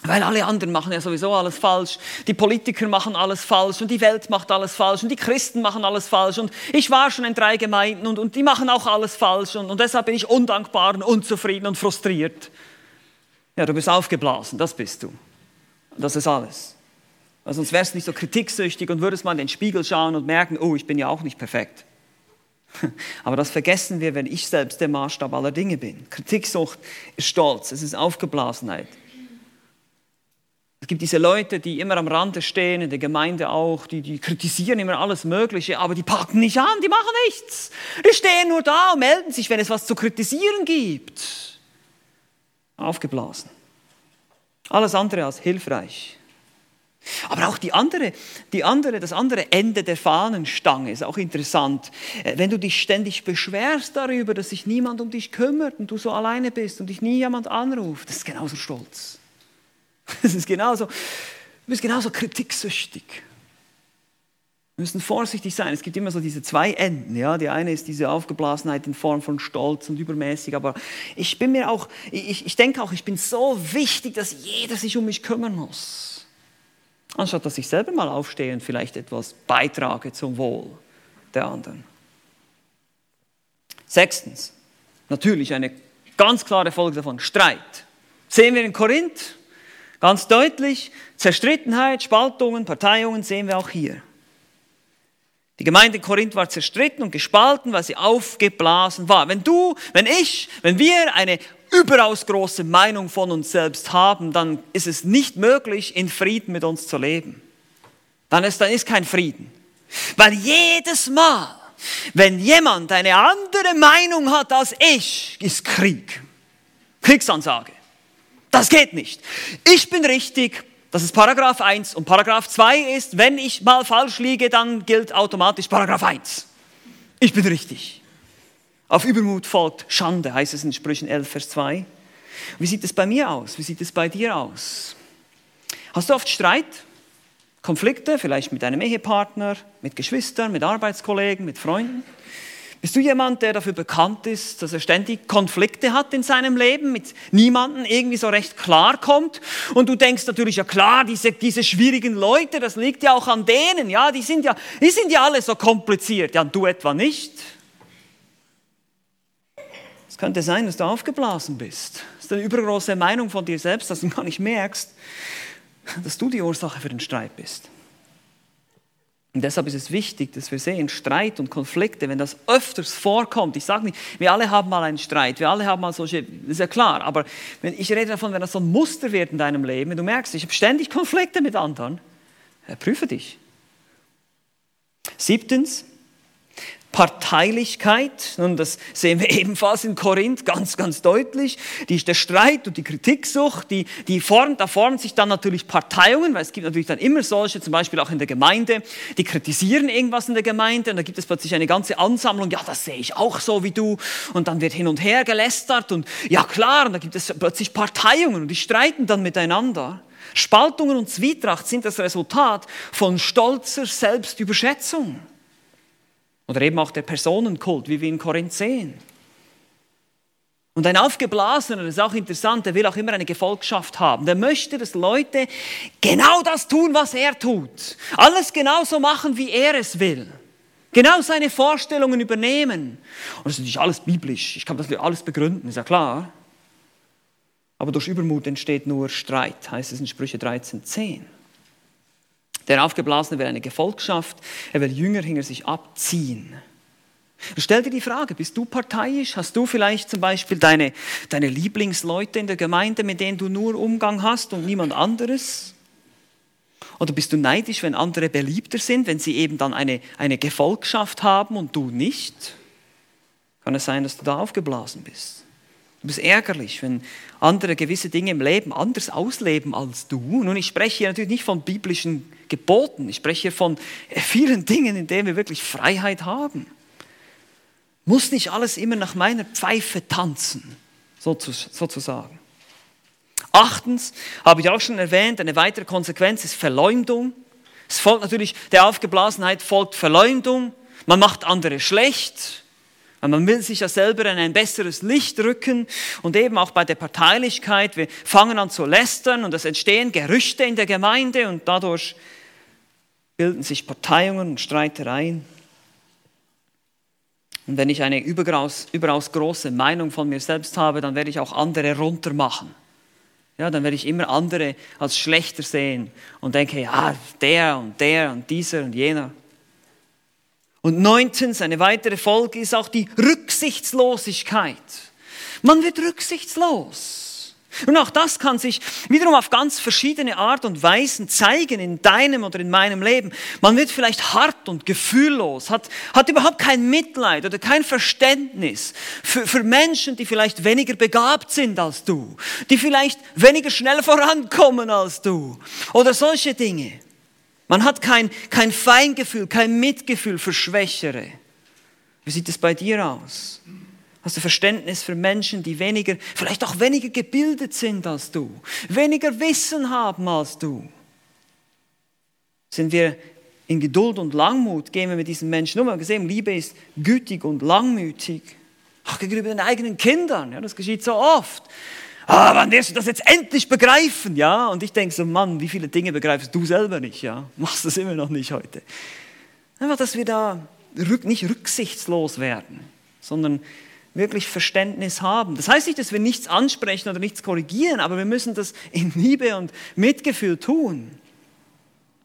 Weil alle anderen machen ja sowieso alles falsch. Die Politiker machen alles falsch und die Welt macht alles falsch und die Christen machen alles falsch. Und ich war schon in drei Gemeinden und, und die machen auch alles falsch. Und, und deshalb bin ich undankbar und unzufrieden und frustriert. Ja, du bist aufgeblasen, das bist du. Das ist alles. Weil sonst wärst du nicht so kritiksüchtig und würdest mal in den Spiegel schauen und merken, oh, ich bin ja auch nicht perfekt. Aber das vergessen wir, wenn ich selbst der Maßstab aller Dinge bin. Kritiksucht ist Stolz, es ist Aufgeblasenheit. Es gibt diese Leute, die immer am Rande stehen, in der Gemeinde auch, die, die kritisieren immer alles Mögliche, aber die packen nicht an, die machen nichts. Die stehen nur da und melden sich, wenn es was zu kritisieren gibt. Aufgeblasen. Alles andere als hilfreich. Aber auch die andere, die andere, das andere Ende der Fahnenstange ist auch interessant. Äh, wenn du dich ständig beschwerst darüber, dass sich niemand um dich kümmert und du so alleine bist und dich nie jemand anruft, das ist genauso stolz. Es ist genauso, du bist genauso kritiksüchtig. Wir müssen vorsichtig sein. Es gibt immer so diese zwei Enden. Ja? Die eine ist diese Aufgeblasenheit in Form von Stolz und übermäßig. Aber ich bin mir auch, ich, ich denke auch, ich bin so wichtig, dass jeder sich um mich kümmern muss. Anstatt dass ich selber mal aufstehe und vielleicht etwas beitrage zum Wohl der anderen. Sechstens, natürlich eine ganz klare Folge davon, Streit. Sehen wir in Korinth, Ganz deutlich, Zerstrittenheit, Spaltungen, Parteiungen sehen wir auch hier. Die Gemeinde in Korinth war zerstritten und gespalten, weil sie aufgeblasen war. Wenn du, wenn ich, wenn wir eine überaus große Meinung von uns selbst haben, dann ist es nicht möglich, in Frieden mit uns zu leben. dann ist, dann ist kein Frieden. Weil jedes Mal, wenn jemand eine andere Meinung hat als ich, ist Krieg. Kriegsansage. Das geht nicht. Ich bin richtig, das ist Paragraph 1 und Paragraph 2 ist, wenn ich mal falsch liege, dann gilt automatisch Paragraph 1. Ich bin richtig. Auf Übermut folgt Schande, heißt es in Sprüchen 11, Vers 2. Wie sieht es bei mir aus? Wie sieht es bei dir aus? Hast du oft Streit? Konflikte, vielleicht mit deinem Ehepartner, mit Geschwistern, mit Arbeitskollegen, mit Freunden? Bist du jemand, der dafür bekannt ist, dass er ständig Konflikte hat in seinem Leben, mit niemandem irgendwie so recht klarkommt? Und du denkst natürlich, ja klar, diese, diese schwierigen Leute, das liegt ja auch an denen, ja, die sind ja, die sind ja alle so kompliziert, ja, und du etwa nicht? Es könnte sein, dass du aufgeblasen bist. Das ist eine übergroße Meinung von dir selbst, dass du gar nicht merkst, dass du die Ursache für den Streit bist. Und deshalb ist es wichtig, dass wir sehen, Streit und Konflikte, wenn das öfters vorkommt, ich sage nicht, wir alle haben mal einen Streit, wir alle haben mal solche, das ist ja klar, aber wenn, ich rede davon, wenn das so ein Muster wird in deinem Leben, wenn du merkst, ich habe ständig Konflikte mit anderen, prüfe dich. Siebtens, Parteilichkeit, und das sehen wir ebenfalls in Korinth ganz, ganz deutlich, die, der Streit und die Kritiksucht, die, die formt, da formen sich dann natürlich Parteiungen, weil es gibt natürlich dann immer solche, zum Beispiel auch in der Gemeinde, die kritisieren irgendwas in der Gemeinde und da gibt es plötzlich eine ganze Ansammlung, ja, das sehe ich auch so wie du und dann wird hin und her gelästert und ja klar, und da gibt es plötzlich Parteiungen und die streiten dann miteinander. Spaltungen und Zwietracht sind das Resultat von stolzer Selbstüberschätzung. Oder eben auch der Personenkult, wie wir in Korinth sehen. Und ein Aufgeblasener, das ist auch interessant, der will auch immer eine Gefolgschaft haben. Der möchte, dass Leute genau das tun, was er tut. Alles genauso machen, wie er es will. Genau seine Vorstellungen übernehmen. Und das ist natürlich alles biblisch. Ich kann das alles begründen, ist ja klar. Aber durch Übermut entsteht nur Streit, heißt es in Sprüche 13, 10. Der Aufgeblasene will eine Gefolgschaft, er will Jünger hinter sich abziehen. Stell dir die Frage, bist du parteiisch? Hast du vielleicht zum Beispiel deine, deine Lieblingsleute in der Gemeinde, mit denen du nur Umgang hast und niemand anderes? Oder bist du neidisch, wenn andere beliebter sind, wenn sie eben dann eine, eine Gefolgschaft haben und du nicht? Kann es sein, dass du da aufgeblasen bist? Du bist ärgerlich, wenn andere gewisse Dinge im Leben anders ausleben als du. Nun, ich spreche hier natürlich nicht von biblischen Geboten, ich spreche hier von vielen Dingen, in denen wir wirklich Freiheit haben. Muss nicht alles immer nach meiner Pfeife tanzen, sozusagen. Achtens, habe ich auch schon erwähnt, eine weitere Konsequenz ist Verleumdung. Es folgt natürlich, der Aufgeblasenheit folgt Verleumdung. Man macht andere schlecht. Man will sich ja selber in ein besseres Licht rücken und eben auch bei der Parteilichkeit. Wir fangen an zu lästern und es entstehen Gerüchte in der Gemeinde und dadurch bilden sich Parteiungen und Streitereien. Und wenn ich eine überaus, überaus große Meinung von mir selbst habe, dann werde ich auch andere runtermachen. Ja, dann werde ich immer andere als schlechter sehen und denke, ja, der und der und dieser und jener. Und neuntens, eine weitere Folge ist auch die Rücksichtslosigkeit. Man wird rücksichtslos. Und auch das kann sich wiederum auf ganz verschiedene Art und Weisen zeigen in deinem oder in meinem Leben. Man wird vielleicht hart und gefühllos, hat, hat überhaupt kein Mitleid oder kein Verständnis für, für Menschen, die vielleicht weniger begabt sind als du, die vielleicht weniger schnell vorankommen als du oder solche Dinge. Man hat kein, kein Feingefühl, kein Mitgefühl für Schwächere. Wie sieht es bei dir aus? Hast du Verständnis für Menschen, die weniger, vielleicht auch weniger gebildet sind als du, weniger Wissen haben als du? Sind wir in Geduld und Langmut, gehen wir mit diesen Menschen um? Wir haben gesehen, Liebe ist gütig und langmütig. Auch gegenüber den eigenen Kindern, ja, das geschieht so oft ah, wann wirst du das jetzt endlich begreifen? Ja, und ich denke so, Mann, wie viele Dinge begreifst du selber nicht? Ja, machst das immer noch nicht heute. Einfach, dass wir da nicht rücksichtslos werden, sondern wirklich Verständnis haben. Das heißt nicht, dass wir nichts ansprechen oder nichts korrigieren, aber wir müssen das in Liebe und Mitgefühl tun.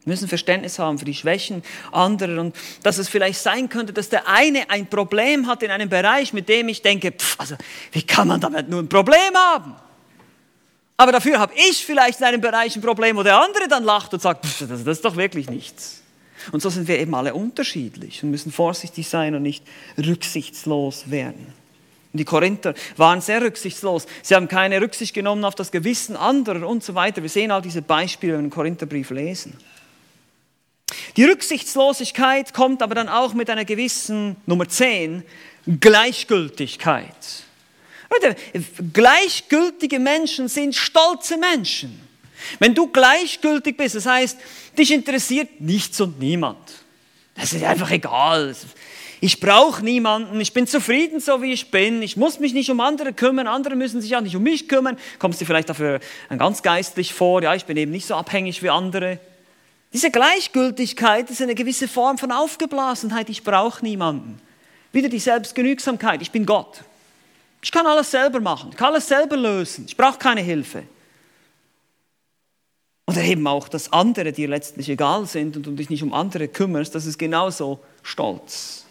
Wir müssen Verständnis haben für die Schwächen anderer und dass es vielleicht sein könnte, dass der eine ein Problem hat in einem Bereich, mit dem ich denke, pff, also wie kann man damit nur ein Problem haben? Aber dafür habe ich vielleicht in einem Bereich ein Problem, wo der andere dann lacht und sagt, das, das ist doch wirklich nichts. Und so sind wir eben alle unterschiedlich und müssen vorsichtig sein und nicht rücksichtslos werden. Und die Korinther waren sehr rücksichtslos. Sie haben keine Rücksicht genommen auf das Gewissen anderer und so weiter. Wir sehen all diese Beispiele, wenn wir den Korintherbrief lesen. Die Rücksichtslosigkeit kommt aber dann auch mit einer gewissen, Nummer 10, Gleichgültigkeit. Gleichgültige Menschen sind stolze Menschen. Wenn du gleichgültig bist, das heißt, dich interessiert nichts und niemand. Das ist einfach egal. Ich brauche niemanden, ich bin zufrieden so wie ich bin, ich muss mich nicht um andere kümmern, andere müssen sich auch nicht um mich kümmern. Kommst du vielleicht dafür ganz geistlich vor, ja, ich bin eben nicht so abhängig wie andere. Diese Gleichgültigkeit ist eine gewisse Form von Aufgeblasenheit, ich brauche niemanden. Wieder die Selbstgenügsamkeit, ich bin Gott. Ich kann alles selber machen, ich kann alles selber lösen, ich brauche keine Hilfe. Oder eben auch, dass andere dir letztlich egal sind und du dich nicht um andere kümmerst, das ist genauso Stolz.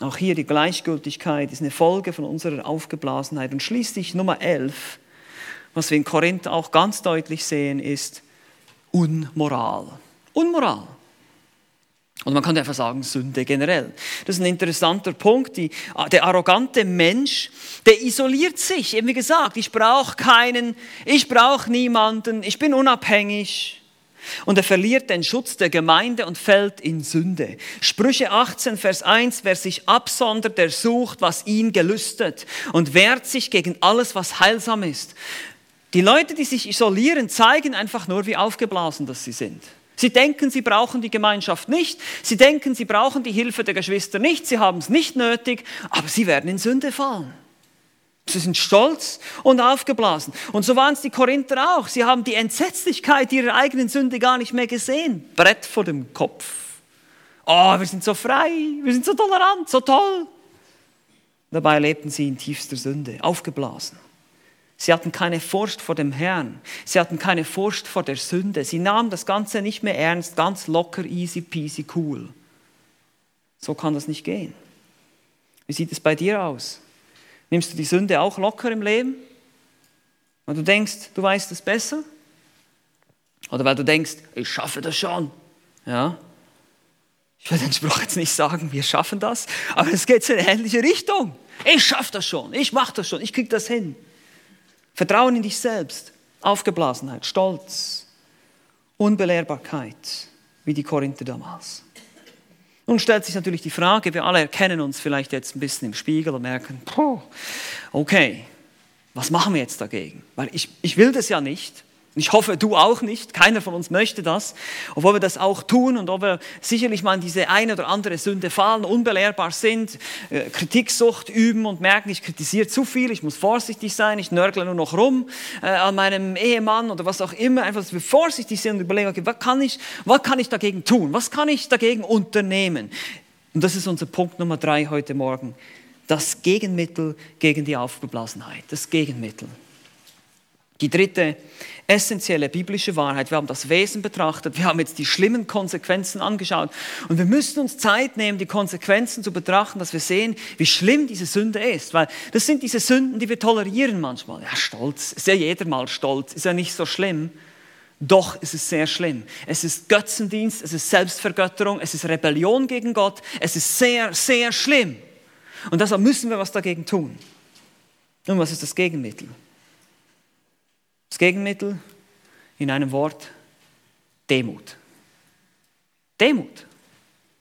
Auch hier die Gleichgültigkeit ist eine Folge von unserer Aufgeblasenheit. Und schließlich Nummer 11, was wir in Korinth auch ganz deutlich sehen, ist Unmoral. Unmoral. Und man kann einfach sagen, Sünde generell. Das ist ein interessanter Punkt. Die, der arrogante Mensch, der isoliert sich. Eben wie gesagt, ich brauche keinen, ich brauche niemanden, ich bin unabhängig. Und er verliert den Schutz der Gemeinde und fällt in Sünde. Sprüche 18, Vers 1, wer sich absondert, der sucht, was ihn gelüstet und wehrt sich gegen alles, was heilsam ist. Die Leute, die sich isolieren, zeigen einfach nur, wie aufgeblasen das sie sind. Sie denken, sie brauchen die Gemeinschaft nicht. Sie denken, sie brauchen die Hilfe der Geschwister nicht. Sie haben es nicht nötig, aber sie werden in Sünde fallen. Sie sind stolz und aufgeblasen. Und so waren es die Korinther auch. Sie haben die Entsetzlichkeit ihrer eigenen Sünde gar nicht mehr gesehen. Brett vor dem Kopf. Oh, wir sind so frei, wir sind so tolerant, so toll. Dabei lebten sie in tiefster Sünde, aufgeblasen. Sie hatten keine Furcht vor dem Herrn. Sie hatten keine Furcht vor der Sünde. Sie nahmen das Ganze nicht mehr ernst, ganz locker, easy peasy, cool. So kann das nicht gehen. Wie sieht es bei dir aus? Nimmst du die Sünde auch locker im Leben? Weil du denkst, du weißt es besser? Oder weil du denkst, ich schaffe das schon? Ja? Ich will den Spruch jetzt nicht sagen, wir schaffen das, aber es geht in eine ähnliche Richtung. Ich schaffe das schon, ich mache das schon, ich kriege das hin. Vertrauen in dich selbst, Aufgeblasenheit, Stolz, Unbelehrbarkeit, wie die Korinther damals. Nun stellt sich natürlich die Frage, wir alle erkennen uns vielleicht jetzt ein bisschen im Spiegel und merken, okay, was machen wir jetzt dagegen? Weil ich, ich will das ja nicht. Ich hoffe, du auch nicht. Keiner von uns möchte das. Obwohl wir das auch tun und ob wir sicherlich mal in diese eine oder andere Sünde fallen, unbelehrbar sind, äh, Kritiksucht üben und merken, ich kritisiere zu viel, ich muss vorsichtig sein, ich nörgle nur noch rum äh, an meinem Ehemann oder was auch immer. Einfach, dass wir vorsichtig sind und überlegen, okay, was kann ich, was kann ich dagegen tun? Was kann ich dagegen unternehmen? Und das ist unser Punkt Nummer drei heute Morgen. Das Gegenmittel gegen die Aufgeblasenheit. Das Gegenmittel. Die dritte essentielle biblische Wahrheit. Wir haben das Wesen betrachtet, wir haben jetzt die schlimmen Konsequenzen angeschaut und wir müssen uns Zeit nehmen, die Konsequenzen zu betrachten, dass wir sehen, wie schlimm diese Sünde ist, weil das sind diese Sünden, die wir tolerieren manchmal. Ja, Stolz, ist ja jeder mal stolz, ist ja nicht so schlimm. Doch es ist sehr schlimm. Es ist Götzendienst, es ist Selbstvergötterung, es ist Rebellion gegen Gott, es ist sehr, sehr schlimm. Und deshalb müssen wir was dagegen tun. Und was ist das Gegenmittel? Das Gegenmittel in einem Wort, Demut. Demut.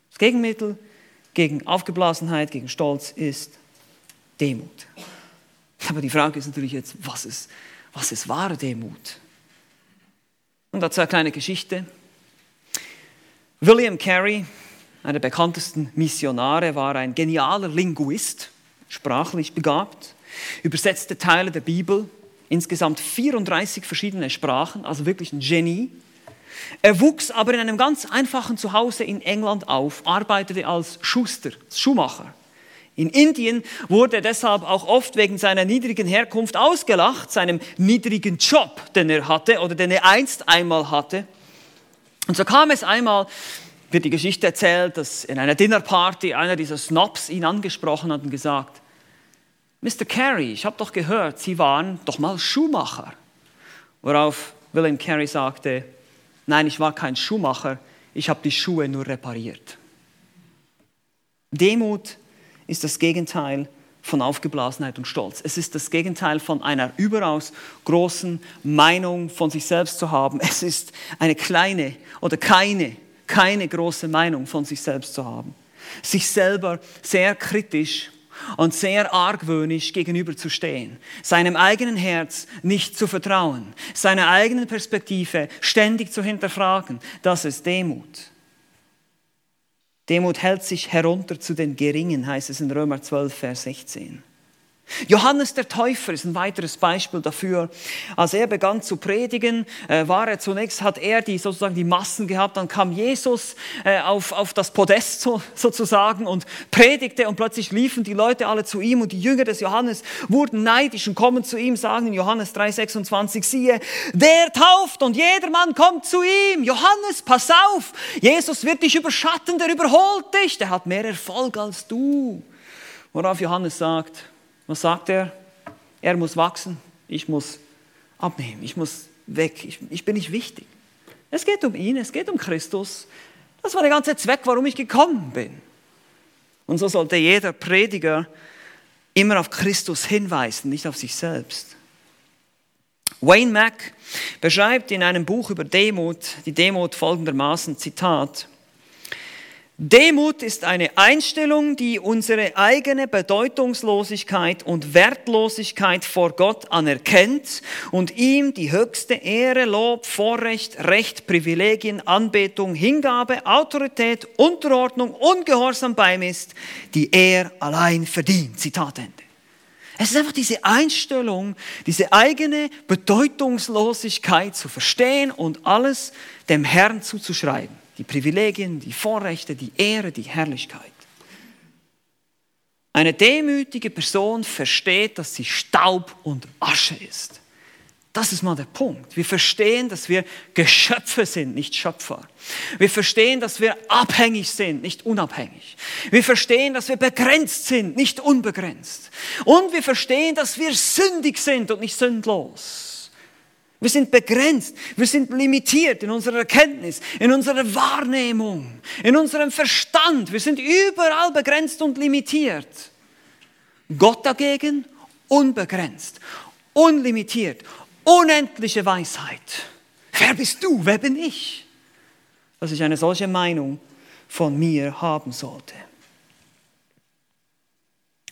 Das Gegenmittel gegen Aufgeblasenheit, gegen Stolz ist Demut. Aber die Frage ist natürlich jetzt, was ist, was ist wahre Demut? Und dazu eine kleine Geschichte. William Carey, einer der bekanntesten Missionare, war ein genialer Linguist, sprachlich begabt, übersetzte Teile der Bibel insgesamt 34 verschiedene Sprachen, also wirklich ein Genie. Er wuchs aber in einem ganz einfachen Zuhause in England auf, arbeitete als Schuster, Schuhmacher. In Indien wurde er deshalb auch oft wegen seiner niedrigen Herkunft ausgelacht, seinem niedrigen Job, den er hatte oder den er einst einmal hatte. Und so kam es einmal, wird die Geschichte erzählt, dass in einer Dinnerparty einer dieser Snobs ihn angesprochen hat und gesagt, Mr. Carey, ich habe doch gehört, Sie waren doch mal Schuhmacher. Worauf William Carey sagte, nein, ich war kein Schuhmacher, ich habe die Schuhe nur repariert. Demut ist das Gegenteil von Aufgeblasenheit und Stolz. Es ist das Gegenteil von einer überaus großen Meinung von sich selbst zu haben. Es ist eine kleine oder keine, keine große Meinung von sich selbst zu haben. Sich selber sehr kritisch und sehr argwöhnisch gegenüberzustehen, seinem eigenen Herz nicht zu vertrauen, seine eigene Perspektive ständig zu hinterfragen, das ist Demut. Demut hält sich herunter zu den Geringen, heißt es in Römer 12, Vers 16. Johannes der Täufer ist ein weiteres Beispiel dafür. Als er begann zu predigen, äh, war er zunächst, hat er die, sozusagen die Massen gehabt, dann kam Jesus äh, auf, auf das Podest so, sozusagen und predigte und plötzlich liefen die Leute alle zu ihm und die Jünger des Johannes wurden neidisch und kommen zu ihm, sagen in Johannes 3,26, siehe, der tauft und jedermann kommt zu ihm. Johannes, pass auf, Jesus wird dich überschatten, der überholt dich, der hat mehr Erfolg als du. Worauf Johannes sagt, was sagt er? Er muss wachsen, ich muss abnehmen, ich muss weg, ich, ich bin nicht wichtig. Es geht um ihn, es geht um Christus. Das war der ganze Zweck, warum ich gekommen bin. Und so sollte jeder Prediger immer auf Christus hinweisen, nicht auf sich selbst. Wayne Mack beschreibt in einem Buch über Demut die Demut folgendermaßen, Zitat, Demut ist eine Einstellung, die unsere eigene Bedeutungslosigkeit und Wertlosigkeit vor Gott anerkennt und ihm die höchste Ehre, Lob, Vorrecht, Recht, Privilegien, Anbetung, Hingabe, Autorität, Unterordnung und Gehorsam beimisst, die er allein verdient. Zitat Ende. Es ist einfach diese Einstellung, diese eigene Bedeutungslosigkeit zu verstehen und alles dem Herrn zuzuschreiben die Privilegien, die Vorrechte, die Ehre, die Herrlichkeit. Eine demütige Person versteht, dass sie Staub und Asche ist. Das ist mal der Punkt. Wir verstehen, dass wir Geschöpfe sind, nicht Schöpfer. Wir verstehen, dass wir abhängig sind, nicht unabhängig. Wir verstehen, dass wir begrenzt sind, nicht unbegrenzt. Und wir verstehen, dass wir sündig sind und nicht sündlos. Wir sind begrenzt, wir sind limitiert in unserer Erkenntnis, in unserer Wahrnehmung, in unserem Verstand. Wir sind überall begrenzt und limitiert. Gott dagegen unbegrenzt, unlimitiert, unendliche Weisheit. Wer bist du? Wer bin ich? Dass ich eine solche Meinung von mir haben sollte.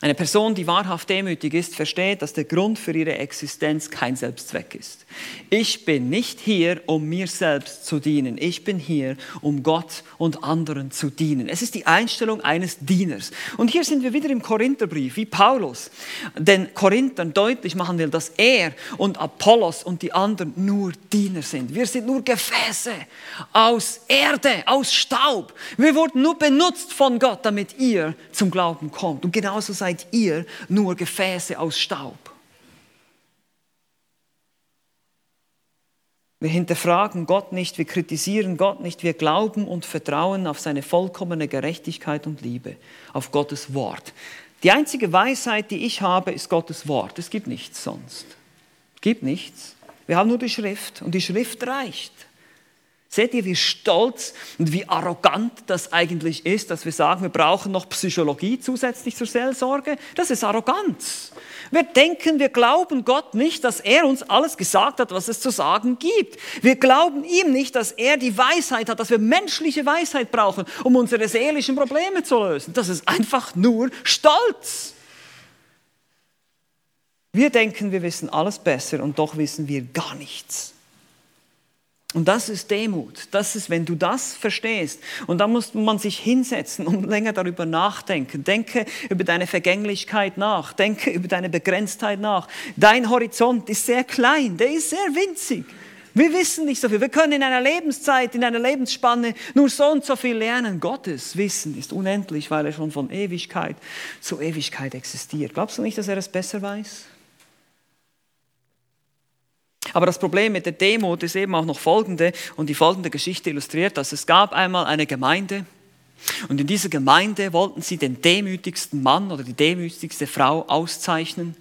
Eine Person, die wahrhaft demütig ist, versteht, dass der Grund für ihre Existenz kein Selbstzweck ist. Ich bin nicht hier, um mir selbst zu dienen. Ich bin hier, um Gott und anderen zu dienen. Es ist die Einstellung eines Dieners. Und hier sind wir wieder im Korintherbrief, wie Paulus den Korinthern deutlich machen will, dass er und Apollos und die anderen nur Diener sind. Wir sind nur Gefäße aus Erde, aus Staub. Wir wurden nur benutzt von Gott, damit ihr zum Glauben kommt. Und genauso seid ihr nur Gefäße aus Staub. Wir hinterfragen Gott nicht, wir kritisieren Gott nicht, wir glauben und vertrauen auf seine vollkommene Gerechtigkeit und Liebe, auf Gottes Wort. Die einzige Weisheit, die ich habe, ist Gottes Wort. Es gibt nichts sonst. Es gibt nichts. Wir haben nur die Schrift und die Schrift reicht. Seht ihr, wie stolz und wie arrogant das eigentlich ist, dass wir sagen, wir brauchen noch Psychologie zusätzlich zur Seelsorge? Das ist Arroganz. Wir denken, wir glauben Gott nicht, dass er uns alles gesagt hat, was es zu sagen gibt. Wir glauben ihm nicht, dass er die Weisheit hat, dass wir menschliche Weisheit brauchen, um unsere seelischen Probleme zu lösen. Das ist einfach nur Stolz. Wir denken, wir wissen alles besser und doch wissen wir gar nichts. Und das ist Demut. Das ist, wenn du das verstehst. Und da muss man sich hinsetzen und länger darüber nachdenken. Denke über deine Vergänglichkeit nach. Denke über deine Begrenztheit nach. Dein Horizont ist sehr klein. Der ist sehr winzig. Wir wissen nicht so viel. Wir können in einer Lebenszeit, in einer Lebensspanne nur so und so viel lernen. Gottes Wissen ist unendlich, weil er schon von Ewigkeit zu Ewigkeit existiert. Glaubst du nicht, dass er es besser weiß? Aber das Problem mit der Demut ist eben auch noch folgende, und die folgende Geschichte illustriert das. Es gab einmal eine Gemeinde, Und in dieser Gemeinde wollten sie den demütigsten Mann oder die demütigste Frau auszeichnen.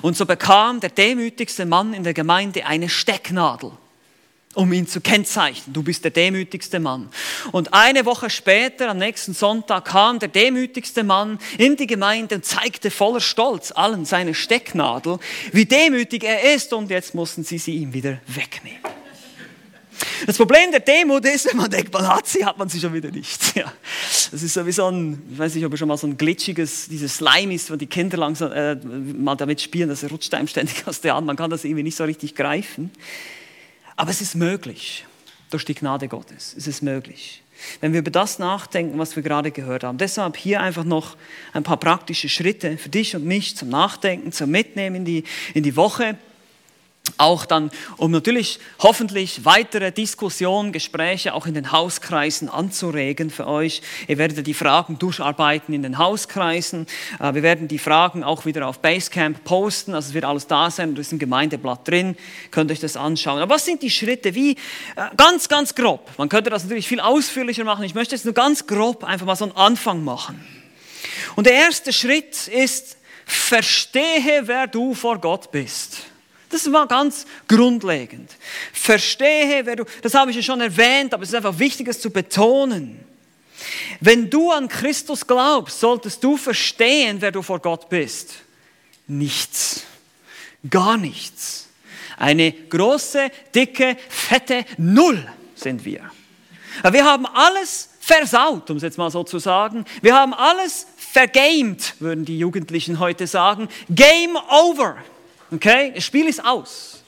Und so bekam der demütigste Mann in der Gemeinde eine Stecknadel um ihn zu kennzeichnen. Du bist der demütigste Mann. Und eine Woche später, am nächsten Sonntag, kam der demütigste Mann in die Gemeinde und zeigte voller Stolz allen seine Stecknadel, wie demütig er ist. Und jetzt mussten sie sie ihm wieder wegnehmen. Das Problem der Demut ist, wenn man denkt, man hat sie, hat man sie schon wieder nicht. Ja. Das ist so wie so ein, ich weiß nicht, ob ihr schon mal so ein glitschiges, dieses Slime ist, wo die Kinder langsam äh, mal damit spielen, das rutscht einem ständig aus der Hand. Man kann das irgendwie nicht so richtig greifen. Aber es ist möglich, durch die Gnade Gottes. Es ist möglich. Wenn wir über das nachdenken, was wir gerade gehört haben. Deshalb hier einfach noch ein paar praktische Schritte für dich und mich zum Nachdenken, zum Mitnehmen in die, in die Woche auch dann, um natürlich hoffentlich weitere Diskussionen, Gespräche auch in den Hauskreisen anzuregen für euch. Ihr werdet die Fragen durcharbeiten in den Hauskreisen. Äh, wir werden die Fragen auch wieder auf Basecamp posten. Also es wird alles da sein, da ist ein Gemeindeblatt drin. Könnt euch das anschauen. Aber was sind die Schritte? Wie? Äh, ganz, ganz grob. Man könnte das natürlich viel ausführlicher machen. Ich möchte jetzt nur ganz grob einfach mal so einen Anfang machen. Und der erste Schritt ist, verstehe, wer du vor Gott bist. Das war ganz grundlegend. Verstehe, wer du, das habe ich ja schon erwähnt, aber es ist einfach wichtig, es zu betonen. Wenn du an Christus glaubst, solltest du verstehen, wer du vor Gott bist. Nichts. Gar nichts. Eine große, dicke, fette Null sind wir. Wir haben alles versaut, um es jetzt mal so zu sagen. Wir haben alles vergamed, würden die Jugendlichen heute sagen. Game over. Okay? Das Spiel ist aus.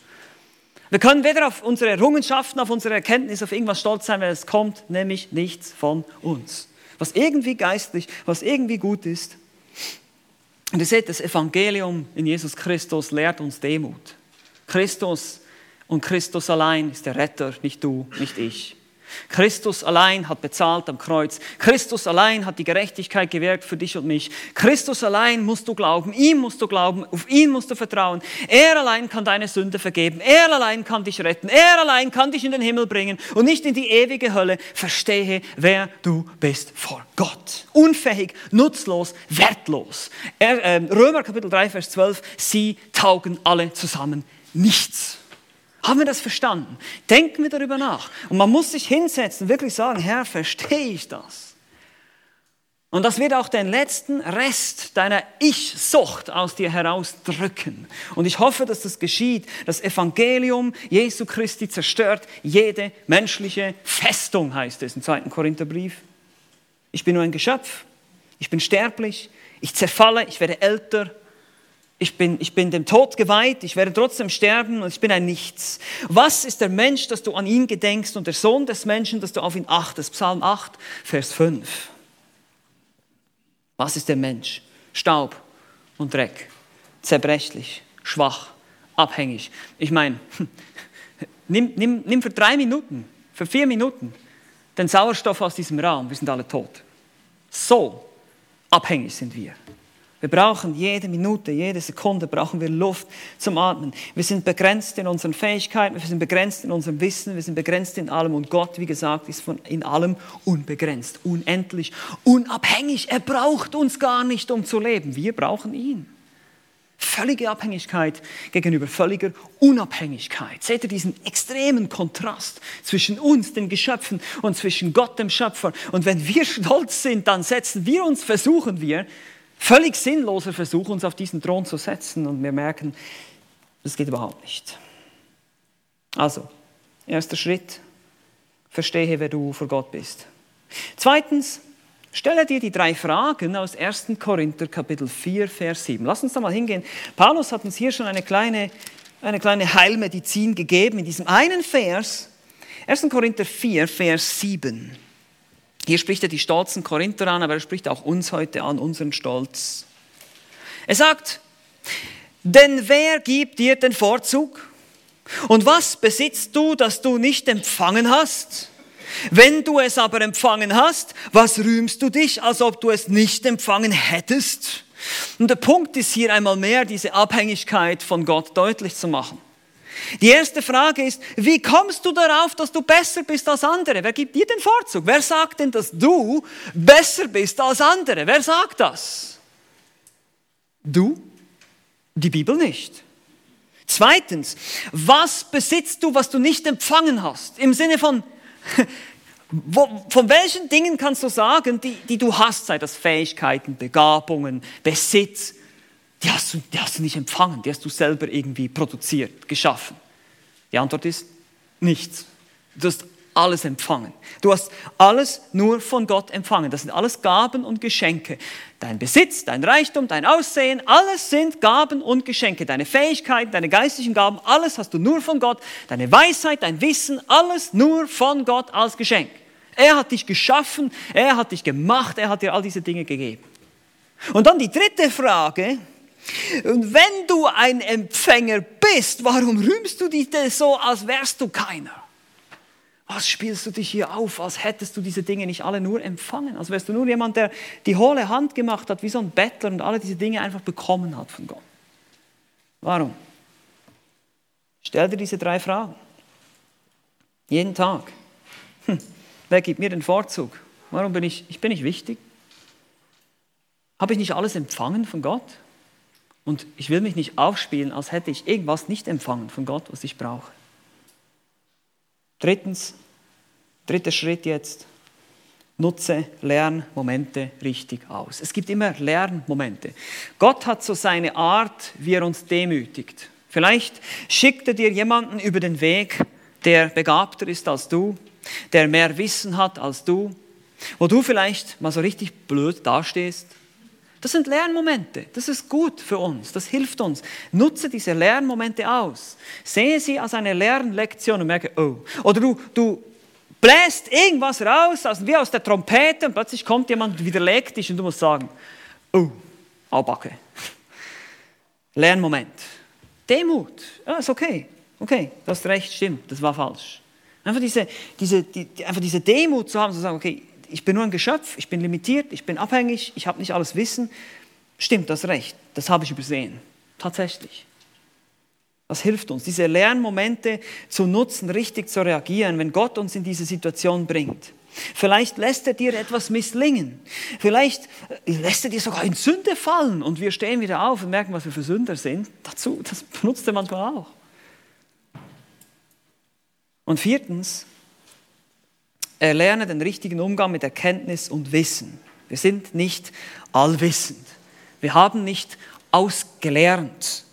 Wir können weder auf unsere Errungenschaften, auf unsere Erkenntnis, auf irgendwas stolz sein, wenn es kommt, nämlich nichts von uns. Was irgendwie geistlich, was irgendwie gut ist. Und ihr seht, das Evangelium in Jesus Christus lehrt uns Demut. Christus und Christus allein ist der Retter, nicht du, nicht ich. Christus allein hat bezahlt am Kreuz. Christus allein hat die Gerechtigkeit gewirkt für dich und mich. Christus allein musst du glauben, ihm musst du glauben, auf ihn musst du vertrauen. Er allein kann deine Sünde vergeben. Er allein kann dich retten. Er allein kann dich in den Himmel bringen und nicht in die ewige Hölle. Verstehe, wer du bist vor Gott. Unfähig, nutzlos, wertlos. Er, äh, Römer Kapitel 3, Vers 12. Sie taugen alle zusammen nichts. Haben wir das verstanden? Denken wir darüber nach. Und man muss sich hinsetzen wirklich sagen, Herr, verstehe ich das? Und das wird auch den letzten Rest deiner Ich-Sucht aus dir herausdrücken. Und ich hoffe, dass das geschieht. Das Evangelium Jesu Christi zerstört jede menschliche Festung, heißt es im zweiten Korintherbrief. Ich bin nur ein Geschöpf. Ich bin sterblich. Ich zerfalle. Ich werde älter ich bin, ich bin dem Tod geweiht, ich werde trotzdem sterben und ich bin ein Nichts. Was ist der Mensch, dass du an ihn gedenkst und der Sohn des Menschen, dass du auf ihn achtest? Psalm 8, Vers 5. Was ist der Mensch? Staub und Dreck, zerbrechlich, schwach, abhängig. Ich meine, nimm, nimm, nimm für drei Minuten, für vier Minuten den Sauerstoff aus diesem Raum, wir sind alle tot. So abhängig sind wir. Wir brauchen jede Minute, jede Sekunde brauchen wir Luft zum Atmen. Wir sind begrenzt in unseren Fähigkeiten, wir sind begrenzt in unserem Wissen, wir sind begrenzt in allem und Gott, wie gesagt, ist von in allem unbegrenzt, unendlich, unabhängig. Er braucht uns gar nicht, um zu leben. Wir brauchen ihn. Völlige Abhängigkeit gegenüber völliger Unabhängigkeit. Seht ihr diesen extremen Kontrast zwischen uns, den Geschöpfen, und zwischen Gott, dem Schöpfer? Und wenn wir stolz sind, dann setzen wir uns, versuchen wir, völlig sinnloser Versuch, uns auf diesen Thron zu setzen und wir merken, das geht überhaupt nicht. Also, erster Schritt, verstehe, wer du vor Gott bist. Zweitens, stelle dir die drei Fragen aus 1. Korinther Kapitel 4, Vers 7. Lass uns da mal hingehen. Paulus hat uns hier schon eine kleine, eine kleine Heilmedizin gegeben in diesem einen Vers. 1. Korinther 4, Vers 7. Hier spricht er die stolzen Korinther an, aber er spricht auch uns heute an, unseren Stolz. Er sagt, denn wer gibt dir den Vorzug? Und was besitzt du, das du nicht empfangen hast? Wenn du es aber empfangen hast, was rühmst du dich, als ob du es nicht empfangen hättest? Und der Punkt ist hier einmal mehr, diese Abhängigkeit von Gott deutlich zu machen. Die erste Frage ist, wie kommst du darauf, dass du besser bist als andere? Wer gibt dir den Vorzug? Wer sagt denn, dass du besser bist als andere? Wer sagt das? Du? Die Bibel nicht. Zweitens, was besitzt du, was du nicht empfangen hast? Im Sinne von, wo, von welchen Dingen kannst du sagen, die, die du hast, sei das Fähigkeiten, Begabungen, Besitz, die hast, du, die hast du nicht empfangen, die hast du selber irgendwie produziert, geschaffen? Die Antwort ist nichts. Du hast alles empfangen. Du hast alles nur von Gott empfangen. Das sind alles Gaben und Geschenke. Dein Besitz, dein Reichtum, dein Aussehen, alles sind Gaben und Geschenke. Deine Fähigkeiten, deine geistlichen Gaben, alles hast du nur von Gott. Deine Weisheit, dein Wissen, alles nur von Gott als Geschenk. Er hat dich geschaffen, er hat dich gemacht, er hat dir all diese Dinge gegeben. Und dann die dritte Frage, und wenn du ein Empfänger bist, warum rühmst du dich denn so, als wärst du keiner? Was spielst du dich hier auf, als hättest du diese Dinge nicht alle nur empfangen, als wärst du nur jemand, der die hohle Hand gemacht hat, wie so ein Bettler und alle diese Dinge einfach bekommen hat von Gott? Warum? Stell dir diese drei Fragen. Jeden Tag. Hm. Wer gibt mir den Vorzug? Warum bin ich, ich bin nicht wichtig? Habe ich nicht alles empfangen von Gott? Und ich will mich nicht aufspielen, als hätte ich irgendwas nicht empfangen von Gott, was ich brauche. Drittens, dritter Schritt jetzt, nutze Lernmomente richtig aus. Es gibt immer Lernmomente. Gott hat so seine Art, wie er uns demütigt. Vielleicht schickt er dir jemanden über den Weg, der begabter ist als du, der mehr Wissen hat als du, wo du vielleicht mal so richtig blöd dastehst. Das sind Lernmomente. Das ist gut für uns. Das hilft uns. Nutze diese Lernmomente aus. Sehe sie als eine Lernlektion und merke, oh. Oder du, du bläst irgendwas raus, wie aus der Trompete, und plötzlich kommt jemand und widerlegt dich und du musst sagen, oh, Aubacke. Lernmoment. Demut. Ja, ist okay. Okay, du hast recht, stimmt, das war falsch. Einfach diese, diese, die, einfach diese Demut zu haben, zu sagen, okay, ich bin nur ein Geschöpf, ich bin limitiert, ich bin abhängig, ich habe nicht alles Wissen. Stimmt, das recht, das habe ich übersehen. Tatsächlich. Das hilft uns, diese Lernmomente zu nutzen, richtig zu reagieren, wenn Gott uns in diese Situation bringt. Vielleicht lässt er dir etwas misslingen. Vielleicht äh, lässt er dir sogar in Sünde fallen und wir stehen wieder auf und merken, was wir für Sünder sind. Dazu, das benutzt er manchmal auch. Und viertens, erlerne den richtigen Umgang mit Erkenntnis und Wissen. Wir sind nicht allwissend. Wir haben nicht ausgelernt.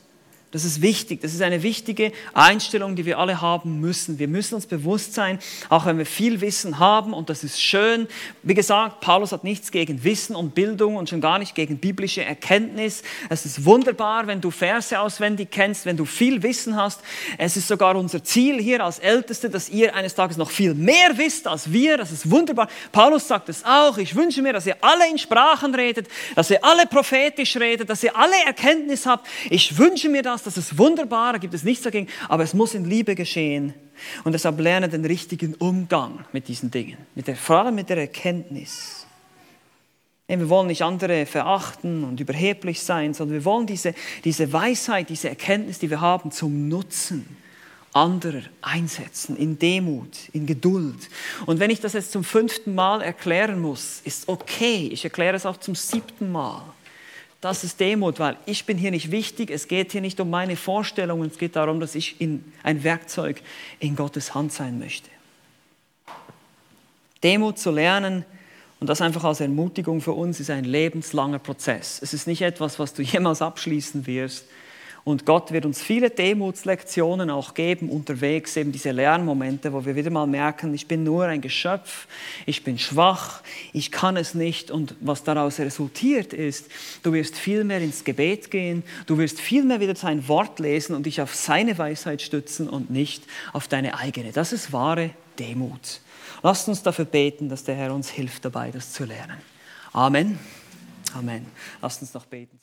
Das ist wichtig. Das ist eine wichtige Einstellung, die wir alle haben müssen. Wir müssen uns bewusst sein, auch wenn wir viel Wissen haben und das ist schön. Wie gesagt, Paulus hat nichts gegen Wissen und Bildung und schon gar nicht gegen biblische Erkenntnis. Es ist wunderbar, wenn du Verse auswendig kennst, wenn du viel Wissen hast. Es ist sogar unser Ziel hier als Älteste, dass ihr eines Tages noch viel mehr wisst als wir. Das ist wunderbar. Paulus sagt es auch. Ich wünsche mir, dass ihr alle in Sprachen redet, dass ihr alle prophetisch redet, dass ihr alle Erkenntnis habt. Ich wünsche mir das das ist wunderbar, da gibt es nichts dagegen, aber es muss in Liebe geschehen. Und deshalb lerne den richtigen Umgang mit diesen Dingen, mit der, vor allem mit der Erkenntnis. Wir wollen nicht andere verachten und überheblich sein, sondern wir wollen diese, diese Weisheit, diese Erkenntnis, die wir haben, zum Nutzen anderer einsetzen, in Demut, in Geduld. Und wenn ich das jetzt zum fünften Mal erklären muss, ist okay. Ich erkläre es auch zum siebten Mal. Das ist Demut, weil ich bin hier nicht wichtig, es geht hier nicht um meine Vorstellungen, es geht darum, dass ich in ein Werkzeug in Gottes Hand sein möchte. Demut zu lernen und das einfach als Ermutigung für uns ist ein lebenslanger Prozess. Es ist nicht etwas, was du jemals abschließen wirst, und Gott wird uns viele Demutslektionen auch geben unterwegs, eben diese Lernmomente, wo wir wieder mal merken, ich bin nur ein Geschöpf, ich bin schwach, ich kann es nicht. Und was daraus resultiert ist, du wirst viel mehr ins Gebet gehen, du wirst viel mehr wieder sein Wort lesen und dich auf seine Weisheit stützen und nicht auf deine eigene. Das ist wahre Demut. Lasst uns dafür beten, dass der Herr uns hilft dabei, das zu lernen. Amen. Amen. Lasst uns noch beten.